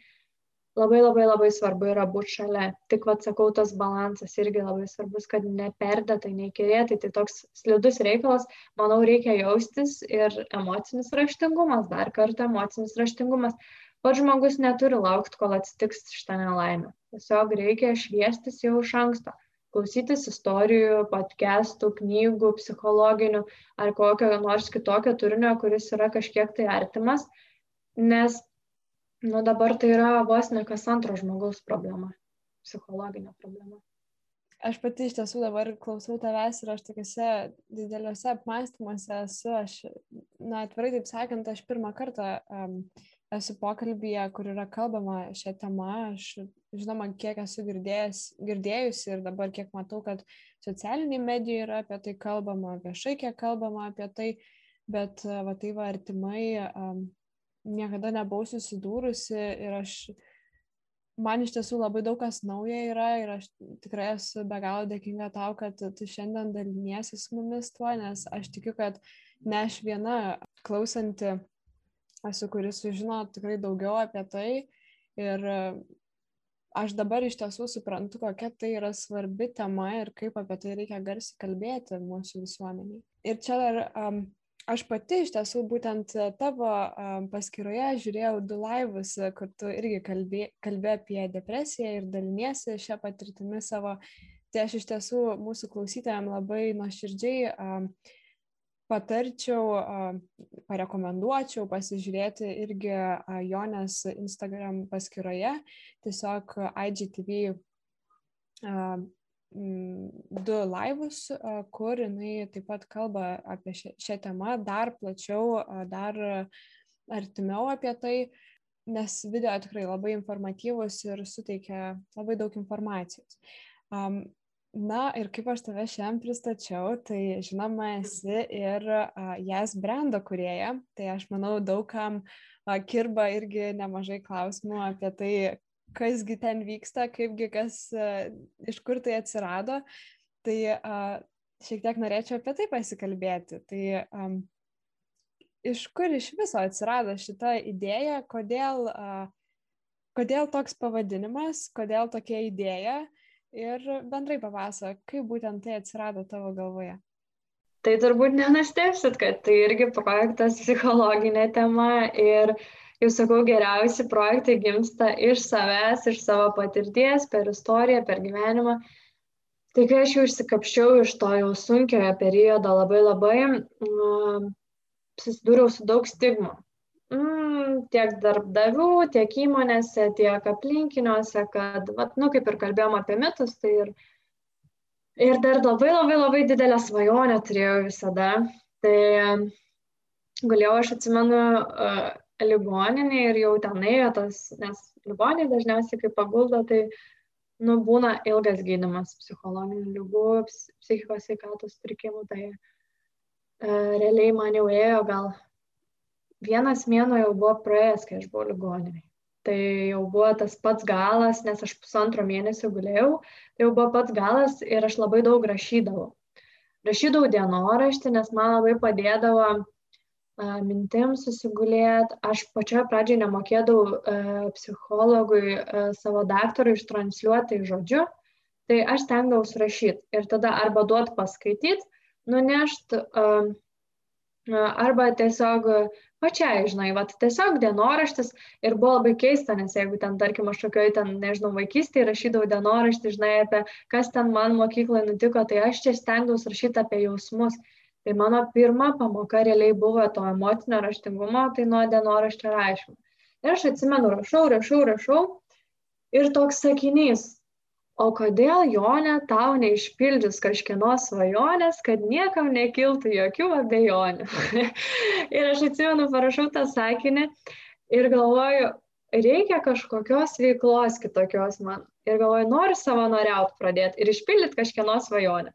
Labai labai labai svarbu yra būti šalia. Tik vad sakau, tas balansas irgi labai svarbus, kad neperdėtai, neįkirėtai. Tai toks slidus reikalas, manau, reikia jaustis ir emocinis raštingumas, dar kartą emocinis raštingumas pats žmogus neturi laukti, kol atsitiks šitą nelaimę. Tiesiog reikia šviestis jau iš anksto, klausytis istorijų, podcastų, knygų, psichologinių ar kokio nors kitokio turinio, kuris yra kažkiek tai artimas, nes nu, dabar tai yra vos ne kas antro žmogaus problema, psichologinė problema. Aš pati iš tiesų dabar klausau tavęs ir aš tokiuose dideliuose apmąstymuose esu, aš, na, atvirai taip sakant, aš pirmą kartą um, esu pokalbėje, kur yra kalbama šią temą. Aš, žinoma, kiek esu girdėjęs, girdėjusi ir dabar kiek matau, kad socialiniai medijai yra apie tai kalbama, viešai kiek kalbama apie tai, bet va tai va artimai um, niekada nebuvau susidūrusi ir aš, man iš tiesų labai daug kas nauja yra ir aš tikrai esu be galo dėkinga tau, kad tu šiandien daliniesi su mumis tuo, nes aš tikiu, kad ne aš viena klausanti esu, kuris sužino tikrai daugiau apie tai. Ir e, aš dabar iš tiesų suprantu, kokia tai yra svarbi tema ir kaip apie tai reikia garsiai kalbėti mūsų visuomeniai. Ir čia dar um, aš pati iš tiesų būtent tavo um, paskyroje žiūrėjau du laivus, kur tu irgi kalbė, kalbė apie depresiją ir daliniesi šią patirtimį savo. Tai aš iš tiesų mūsų klausytojams labai nuoširdžiai um, patarčiau, parekomenduočiau pasižiūrėti irgi Jonės Instagram paskyroje, tiesiog IGTV du laivus, kur jinai taip pat kalba apie šią temą dar plačiau, dar artimiau apie tai, nes video tikrai labai informatyvus ir suteikia labai daug informacijos. Na ir kaip aš tave šiandien pristačiau, tai žinoma esi ir uh, jas brendo kurieja, tai aš manau daugam uh, kirba irgi nemažai klausimų apie tai, kasgi ten vyksta, kaipgi kas, uh, iš kur tai atsirado. Tai uh, šiek tiek norėčiau apie tai pasikalbėti. Tai um, iš kur iš viso atsirado šita idėja, kodėl, uh, kodėl toks pavadinimas, kodėl tokia idėja ir bendrai papasakok, kaip būtent tai atsirado tavo galvoje. Tai turbūt nenustepsit, kad tai irgi projektas psichologinė tema ir jau sakau, geriausi projektai gimsta iš savęs, iš savo patirties, per istoriją, per gyvenimą. Tai kai aš jau išsikapščiau iš to jau sunkiojo periodo labai labai, uh, susidūriau su daug stigmų mm, tiek darbdavių, tiek įmonėse, tiek aplinkiniuose, kad, vat, nu, kaip ir kalbėjom apie mitus, tai ir, ir dar labai labai labai didelę svajonę turėjau visada. Tai galėjau, aš atsimenu, uh, ligoninė ir jau ten ėjo tas, nes ligoninė dažniausiai kaip paguldo, tai nu, būna ilgas gydimas psichologinių lygų, psichikos sveikatos sutrikimų, tai uh, realiai man jau ėjo gal vienas mėnuo jau buvo praėjęs, kai aš buvau ligoninėje. Tai jau buvo tas pats galas, nes aš pusantro mėnesio guliau, tai jau buvo pats galas ir aš labai daug rašydavau. Rašydavau dienoraštį, nes man labai padėdavo mintim susigulėti. Aš pačioje pradžioje nemokėdavau psichologui, savo daktarui ištransliuoti žodžiu, tai aš stengdavausi rašyti ir tada arba duot paskaityti, nunešti arba tiesiog pačiai, žinai, va, tiesiog dienoraštis ir buvo labai keista, nes jeigu ten, tarkim, aš tokioj ten, nežinau, vaikystėje rašydavau dienoraštį, žinai, apie kas ten man mokykloje nutiko, tai aš čia stengdavausi rašyti apie jausmus. Tai mano pirma pamoka realiai buvo to emocinio raštingumo, tai nuo dienoraščio rašymo. Ir aš atsimenu, rašau, rašau, rašau. Ir toks sakinys, o kodėl Jonė tau neišpildžius kažkieno svajonės, kad niekam nekiltų jokių abejonių. [laughs] ir aš atsimenu, parašau tą sakinį ir galvoju, reikia kažkokios veiklos kitokios man. Ir galvoju, noriu savanoriauti pradėti ir išpildyti kažkieno svajonę.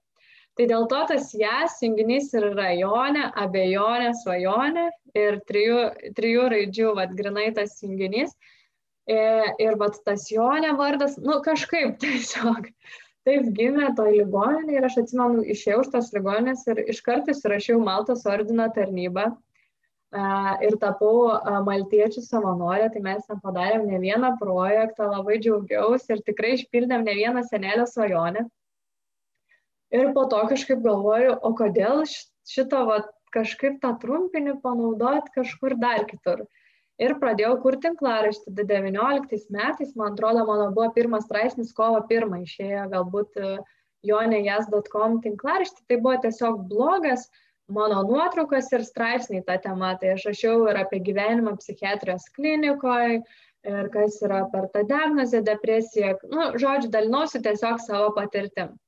Tai dėl to tas jas junginys ir rajonė, abejonė, svajonė ir trijų, trijų raidžių, vad, grinai tas junginys. E, ir vat tas Jonė vardas, nu kažkaip [laughs] tiesiog taip gimė toj ligoninė ir aš atsimenu, išėjau iš tos ligoninės ir iškart įsirašiau Maltos ordino tarnybą ir tapau maltiečių savanorė, tai mes ten padarėm ne vieną projektą, labai džiaugiausi ir tikrai išpildėm ne vieną senelio svajonę. Ir po to kažkaip galvoju, o kodėl šitą vat, kažkaip tą trumpinį panaudoti kažkur dar kitur. Uh, ir pradėjau kurti tinklaraštį. 19 metais, man atrodo, mano buvo pirmas straipsnis kovo 1 išėjo galbūt e, jonėjas.com tinklaraštį. Tai buvo tiesiog blogas mano nuotraukas ir straipsniai tą temą. Tai aš rašiau ir apie gyvenimą psichiatrijos klinikoje, ir kas yra per tą diagnozę, depresiją. Nu, žodžiu, dalinausi tiesiog savo patirtim.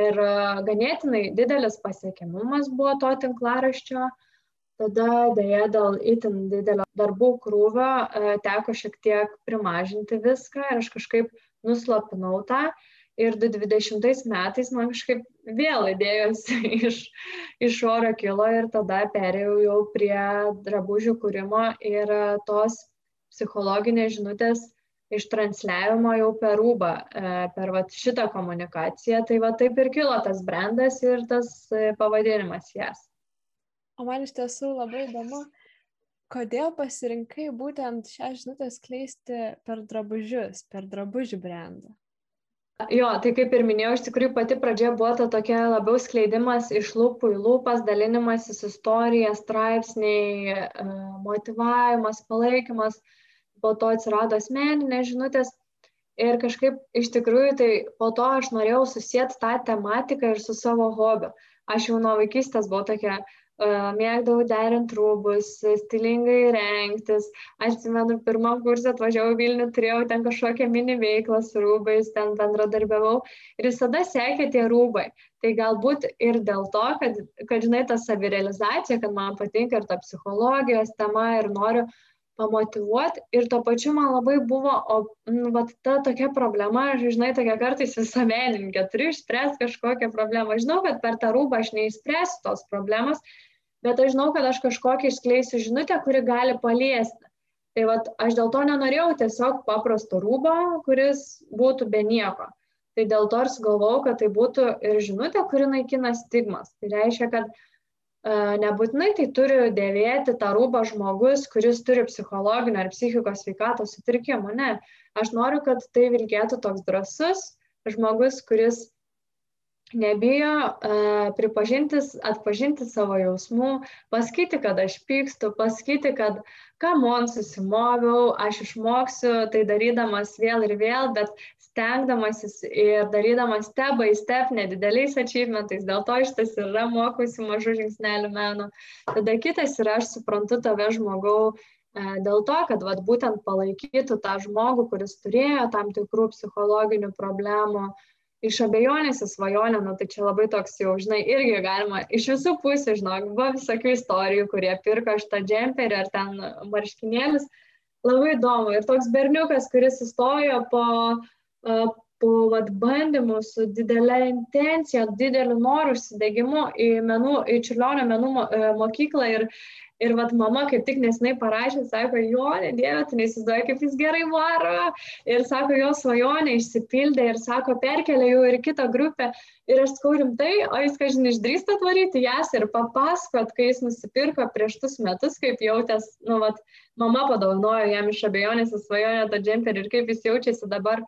Ir e, ganėtinai didelis pasiekimumas buvo to tinklaraščio. Uh, tada dėja dėl itin didelio darbų krūvio e, teko šiek tiek primažinti viską ir aš kažkaip nuslapinau tą. Ir 2020 metais man kažkaip vėl idėjos [laughs] iš, iš oro kilo ir tada perėjau jau prie drabužių kūrimo ir tos psichologinės žinutės ištransliavimo jau per rūbą, e, per vat, šitą komunikaciją. Tai va taip ir kilo tas brandas ir tas e, pavadinimas jas. O man iš tiesų labai įdomu, kodėl pasirinkai būtent šią žinutę skleisti per drabužius, per drabužių brandą. Jo, tai kaip ir minėjau, iš tikrųjų pati pradžia buvo ta tokia labiau skleidimas iš lūpų į lūpas, dalinimasis istorija, straipsniai, e, motivavimas, palaikymas, po to atsirado asmeninės žinutės ir kažkaip iš tikrųjų tai po to aš norėjau susijęti tą tematiką ir su savo hobiu. Aš jau nuo vaikystės buvau tokia mėgdavau derinti rūbus, stilingai rengtis. Aš atsimenu, pirmam kursą atvažiavau Vilnių, turėjau ten kažkokią mini veiklą su rūbais, ten bendradarbiavau ir visada sekė tie rūbai. Tai galbūt ir dėl to, kad, kad žinai, ta savirealizacija, kad man patinka ir ta psichologijos tema ir noriu pamotivuoti ir tuo pačiu man labai buvo, o nu, vat, ta tokia problema, aš žinai, tokia kartais visuomenininkė, turiu išspręsti kažkokią problemą. Žinau, kad per tą rūbą aš neišspręsiu tos problemos, bet aš žinau, kad aš kažkokią iškleisiu žinutę, kuri gali paliesti. Tai vat, aš dėl to nenorėjau tiesiog paprasto rūbo, kuris būtų be nieko. Tai dėl to ir sugalvojau, kad tai būtų ir žinutė, kuri naikina stigmas. Tai reiškia, kad uh, nebūtinai tai turi dėvėti tą rūbą žmogus, kuris turi psichologinio ar psichikos sveikatos sutrikimų. Ne, aš noriu, kad tai vilkėtų toks drasus žmogus, kuris nebijo uh, pripažinti, atpažinti savo jausmų, pasakyti, kad aš pykstu, pasakyti, kad kamon susimoviau, aš išmoksiu tai darydamas vėl ir vėl, bet stengdamasis ir darydamas step by step, nedideliais achievementais, dėl to iš tas yra mokusi mažų žingsnelių meno. Tada kitas yra, aš suprantu tave žmogau, dėl to, kad vat, būtent palaikytų tą žmogų, kuris turėjo tam tikrų psichologinių problemų, uh, iš abejonės į svajonę, nu, tai čia labai toks jau, žinai, irgi galima iš visų pusių, žinok, buvo visokių istorijų, kurie pirko šitą džemperį ar ten marškinėlius. Labai įdomu. Ir toks berniukas, kuris įstojo po, po vat, bandymų su didelė intencija, dideliu noru užsidegimu į, menų, į Čiurlionio menų mokyklą ir, Ir vat mama kaip tik nesinai parašė, sako, jo, dieve, tu neįsivaizduoji, kaip jis gerai varo. Ir sako, jo svajonė išsipildė ir sako, perkelė jau ir kitą grupę. Ir aš sakau rimtai, o jis, kažin, išdrįsta atvaryti jas ir papasakot, kai jis nusipirko prieš tus metus, kaip jautės, nu, vat, mama padovanojo jam iš abejonės į svajonę tą džemperį ir kaip jis jaučiasi dabar.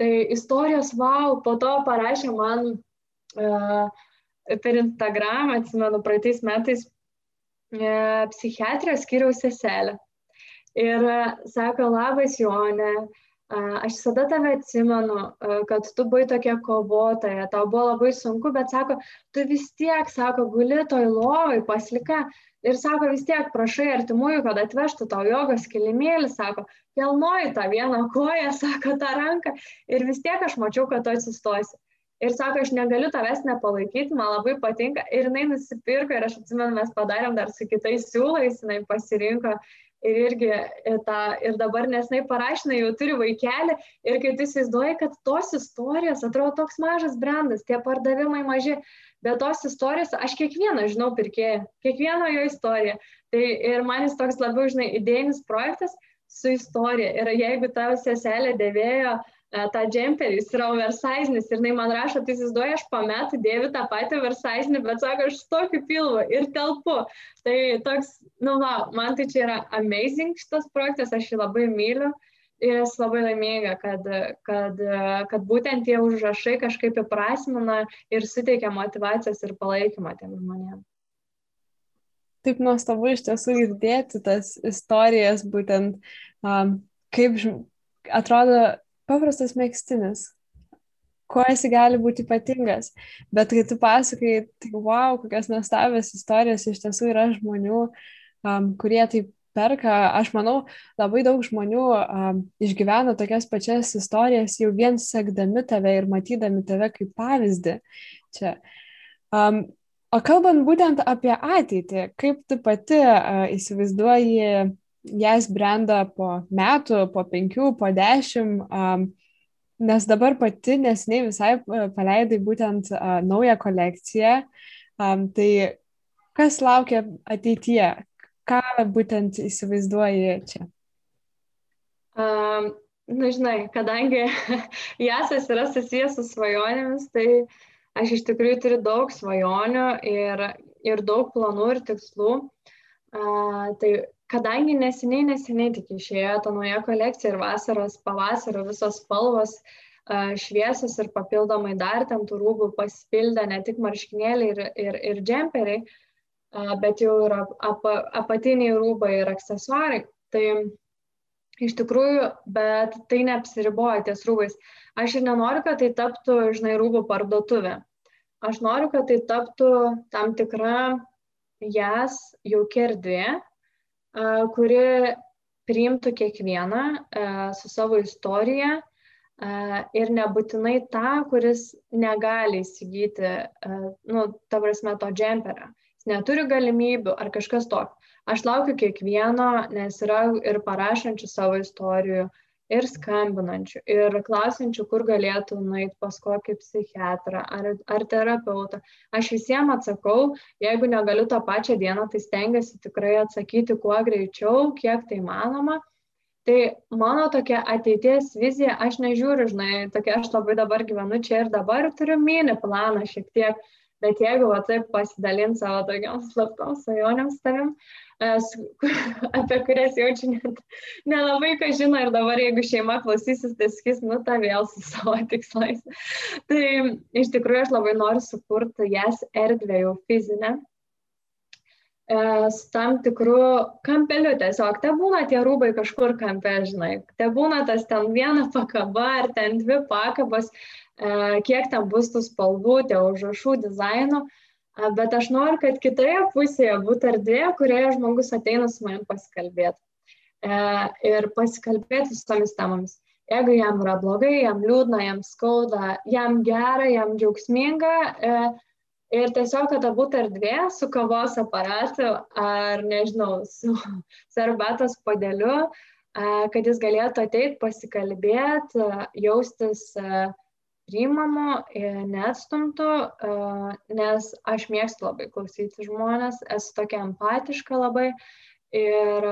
Tai istorijos, wow, po to parašė man uh, per Instagram, atsimenu, praeitais metais E, psichiatrijos skiriaus seselė. Ir e, sako, labas Jonė, aš visada tave atsimenu, kad tu buvai tokia kovotoja, tau buvo labai sunku, bet sako, tu vis tiek, sako, guli toj lovai paslika ir sako, vis tiek prašai artimųjų, kad atvežtų tau jogos kilimėlį, sako, kelnoji tą vieną koją, [laughs] sako, tą ranką ir vis tiek aš mačiau, kad tu atsistosi ir sako, aš negaliu tavęs nepalaikyti, man labai patinka. Ir jinai nusipirko ir aš atsimenu, mes padarėm dar su kitais siūlais, jinai pasirinko ir irgi ir, tą, ir dabar nesnai parašinai, jau turi vaikelį ir kai tu įsivaizduoji, kad tos istorijos atrodo toks mažas brandas, tie pardavimai maži, bet tos istorijos, aš kiekvieną žinau pirkėją, kiekvieno jo istoriją. Tai ir man jis toks labiau, žinai, idėjinis projektas su istorija. Ir jeigu tavo seselė dėvėjo uh, E, tą džemperį, jis yra oversizinis ir jinai man rašo, tai įsivaizduoja, aš po metų dėviu tą patį oversizinį, bet sako, aš tokiu pilvu ir telpu. Tai toks, nu, va, man tai čia yra amazing šitas projektas, aš jį labai myliu ir esu labai laiminga, kad, kad, kad būtent tie užrašai kažkaip įprasmina ir suteikia motivacijos ir palaikymą tiem žmonėms. Taip nuostabu iš tiesų girdėti tas istorijas, būtent um, kaip atrodo paprastas mėgstinis. Kuo esi gali būti ypatingas. Bet kai tu pasakai, tai wow, kokias nuostabias istorijas iš tiesų yra žmonių, um, kurie taip perka. Aš manau, labai daug žmonių um, išgyvena tokias pačias istorijas jau vien sekdami tave ir matydami tave kaip pavyzdį. Čia. Um, o kalbant būtent apie ateitį, kaip tu pati uh, įsivaizduoji jas brenda po metų, po penkių, po dešimt, um, nes dabar pati nesiniai visai paleidai būtent uh, naują kolekciją. Um, tai kas laukia ateityje? Ką būtent įsivaizduoji čia? Um, na, žinai, kadangi [laughs] jasas yra susijęs su svajonėmis, tai aš iš tikrųjų turiu daug svajonių ir, ir daug planų ir tikslų. Uh, tai kadangi neseniai, neseniai tik išėjo ta nauja kolekcija ir vasaros, pavasario visos spalvos šviesos ir papildomai dar ten tų rūbų pasipildė ne tik marškinėliai ir, ir, ir džemperiai, bet jau ir ap, apatiniai rūbai ir aksesuarai. Tai iš tikrųjų, bet tai neapsiriboja ties rūbais. Aš ir nenoriu, kad tai taptų, žinai, rūbų parduotuvė. Aš noriu, kad tai taptų tam tikra jas jaukia erdvė, kuri priimtų kiekvieną su savo istorija ir nebūtinai tą, kuris negali įsigyti, nu, ta prasme, to džemperio. Jis neturi galimybių ar kažkas tokio. Aš laukiu kiekvieno, nes yra ir parašančių savo istorijų, ir skambinančių, ir klausiančių, kur galėtų nueiti pas kokį psichiatrą ar, ar terapeutą. Aš visiems atsakau, jeigu negaliu tą pačią dieną, tai stengiuosi tikrai atsakyti kuo greičiau, kiek tai manoma. Tai mano tokia ateities vizija, aš nežiūriu, žinai, tokia aš labai dabar gyvenu čia ir dabar turiu mini planą šiek tiek, bet jeigu va taip pasidalint savo tokiam slaptom svajonėm tavim, [laughs] apie kurias jaučiu net nelabai ką žino ir dabar jeigu šeima klausysis, tai sakys, nu ta vėl su [laughs] savo tikslais. Tai iš tikrųjų aš labai noriu sukurti jas erdvę jau fizinę, e, su tam tikru kampeliu tiesiog. Te būna tie rūbai kažkur kampe, žinai. Te būna tas ten viena pakaba ar ten dvi pakabos, e, kiek ten bus tų spalvų, tie užrašų dizainų bet aš noriu, kad kitoje pusėje būtų erdvė, kurioje žmogus ateina su manim pasikalbėti. E, ir pasikalbėti visomis temomis. Jeigu jam yra blogai, jam liūdna, jam skauda, jam gera, jam džiaugsminga, e, ir tiesiog, kad būtų erdvė su kavos aparatu ar, nežinau, su, [laughs] su arbatos padeliu, e, kad jis galėtų ateiti, pasikalbėti, jaustis priimamu, neatstumtu, nes aš mėgstu labai klausyti žmonės, esu tokia empatiška labai ir,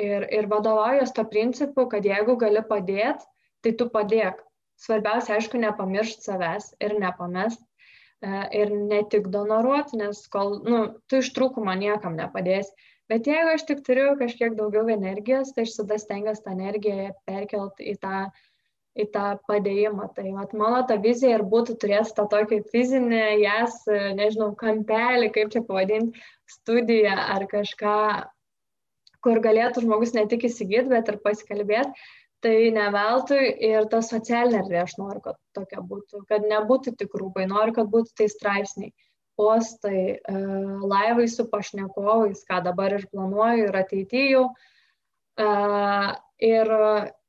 ir, ir vadovaujas to principu, kad jeigu gali padėti, tai tu padėk. Svarbiausia, aišku, nepamiršti savęs ir nepamest ir ne tik donoruoti, nes kol, nu, tu iš trūkumo niekam nepadėsi. Bet jeigu aš tik turiu kažkiek daugiau energijos, tai aš tada stengiuosi tą energiją perkelti į tą uh, į tą padėjimą. Tai vat, mano ta vizija ir būtų turėti tą tokį fizinį, jas, nežinau, kampelį, kaip čia pavadinti, studiją ar kažką, kur galėtų žmogus ne tik įsigyti, bet ir pasikalbėti. Tai ne veltui ir ta socialinė erdvė aš noriu, kad tokia būtų, kad nebūtų tik rūbai, noriu, kad būtų tai straipsniai, postai, e, laivai su pašnekovais, ką dabar ir planuoju ir ateityju. E, ir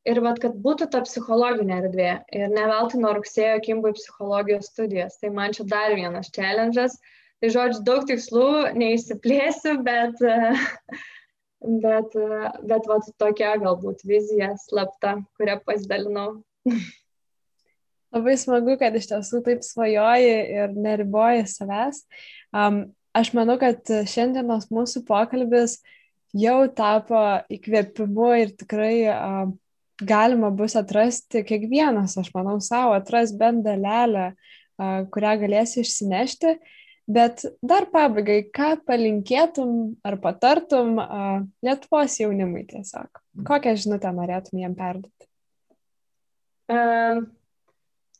ir vat, kad būtų ta psichologinė erdvė. Ir ne veltui nuo rugsėjo kimbai psichologijos studijas. Tai man čia dar vienas challenge'as. Tai žodžiu, daug tikslų neįsiplėsiu, bet, [laughs] bet, bet vat, tokia galbūt vizija slapta, kurią pasidalinau. [laughs] Labai smagu, kad iš tiesų taip svajoji ir neriboji savęs. Um, aš manau, kad šiandienos mūsų pokalbis jau tapo įkvėpimu ir tikrai um, galima bus atrasti kiekvienas, aš manau, savo, atras bent dalelę, kurią galėsi išsinešti. Bet dar pabaigai, ką palinkėtum ar patartum Lietuvos jaunimui tiesiog? Kokią žinutę norėtum jiem perduoti? Um,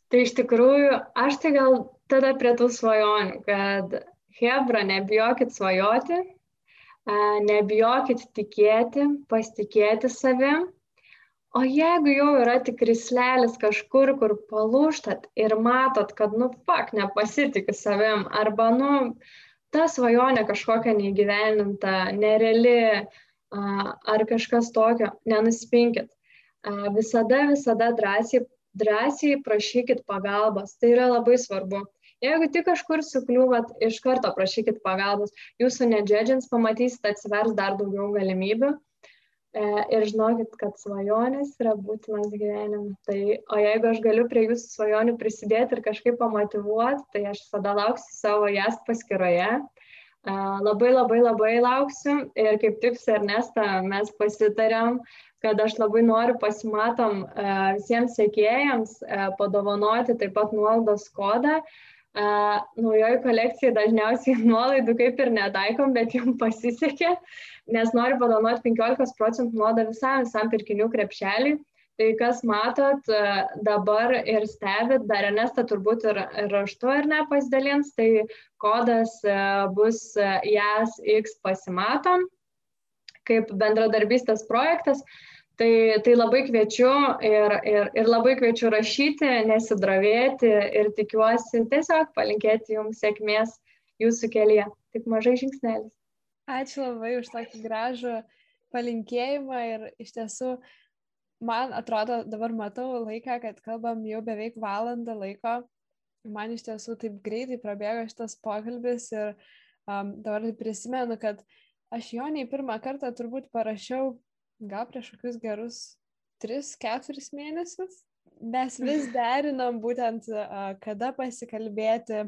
tai iš tikrųjų, aš tai gal tada prie tų svajonių, kad Hebra, nebijokit svajoti, nebijokit tikėti, pasitikėti savim o jeigu jau yra tik krislelis kažkur kur palūžtat ir matot kad nu fak nepasitiki savim arba nu ta svajonė kažkokia neįgyvendinta nereali ar kažkas tokio nenuspinkit. Visada visada drąsiai drąsiai prašykit pagalbos. Tai yra labai svarbu. Jeigu tik kažkur sukliūvat, iš karto prašykit pagalbos, jūsų nedžedžins, pamatysit, atsivers dar daugiau galimybių ir žinokit, kad svajonės yra būtinas gyvenimui. Tai, o jeigu aš galiu prie jūsų svajonių prisidėti ir kažkaip pamotivuoti, tai aš visada lauksiu savo jas paskyroje. E, labai labai labai lauksiu ir kaip tik su Ernesta mes pasitarėm, kad aš labai noriu pasimatom e, visiems sėkėjams padovanoti taip pat nuolaidos kodą. Naujoji kolekcija dažniausiai [laughs] nuolaidų kaip ir netaikom, bet jums pasisekė nes noriu padovanoti 15 procentų nuodą visam, visam pirkinių krepšeliui. Tai kas matot e, dabar ir stebit, dar Ernesta turbūt ir raštu ar ne pasidalins, tai kodas e, bus JASX pasimatom kaip bendradarbystės projektas. Tai, tai labai kviečiu ir, ir, ir labai kviečiu rašyti, nesidravėti ir tikiuosi tiesiog palinkėti jums sėkmės jūsų kelyje. Tik mažai žingsnelis. Ačiū labai už tokį gražų palinkėjimą ir iš tiesų man atrodo, dabar matau laiką, kad kalbam jau beveik valandą laiko. Man iš tiesų taip greitai prabėgo šitas pokalbis ir um, dabar prisimenu, kad aš jo nei pirmą kartą turbūt parašiau gal prieš kokius gerus 3-4 mėnesius. Mes [laughs] vis derinam būtent, kada pasikalbėti.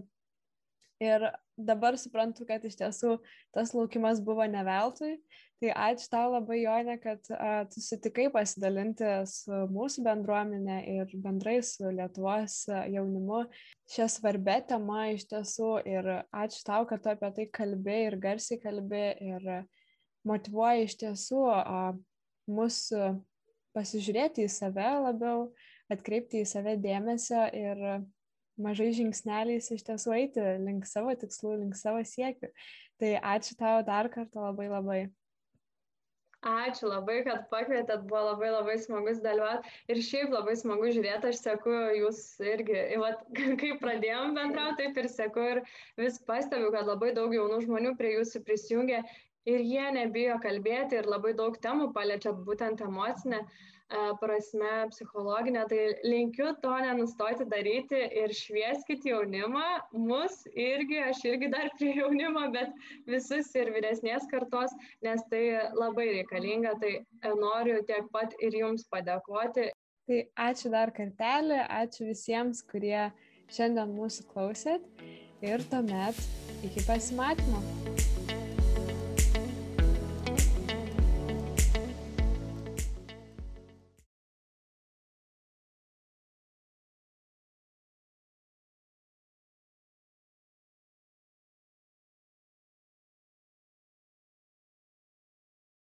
Ir dabar suprantu, kad iš tiesų tas laukimas buvo ne veltui. Tai ačiū tau labai, Jonė, kad a, tu sutikai pasidalinti su mūsų bendruomenė ir bendrai su Lietuvos jaunimu šią svarbę temą iš tiesų. Ir ačiū tau, kad tu apie tai kalbė ir garsiai kalbė ir motivuoja iš tiesų a, mus pasižiūrėti į save labiau, atkreipti į save dėmesio ir mažai žingsneliais iš tiesų eiti link savo tikslų, link savo siekių. Tai ačiū tau dar kartą labai labai. Ačiū labai, kad pakvietėt, buvo labai labai smagus dalyvauti ir šiaip labai smagu žiūrėti, aš seku jūs irgi, vat, [laughs] kai pradėjom bendrauti, taip ir seku ir vis pastebiu, kad labai daug jaunų žmonių prie jūsų prisijungia ir jie nebijo kalbėti ir labai daug temų paliečiat būtent emocinę. Uh, prasme psichologinė, tai linkiu to nenustoti daryti ir švieskit jaunimą, mus irgi, aš irgi dar prie jaunimo, bet visus ir vyresnės kartos, nes tai labai reikalinga, tai noriu tiek pat ir jums padėkoti. Tai ačiū dar kartelį, ačiū visiems, kurie šiandien mūsų klausėt ir tuomet iki pasimatymo.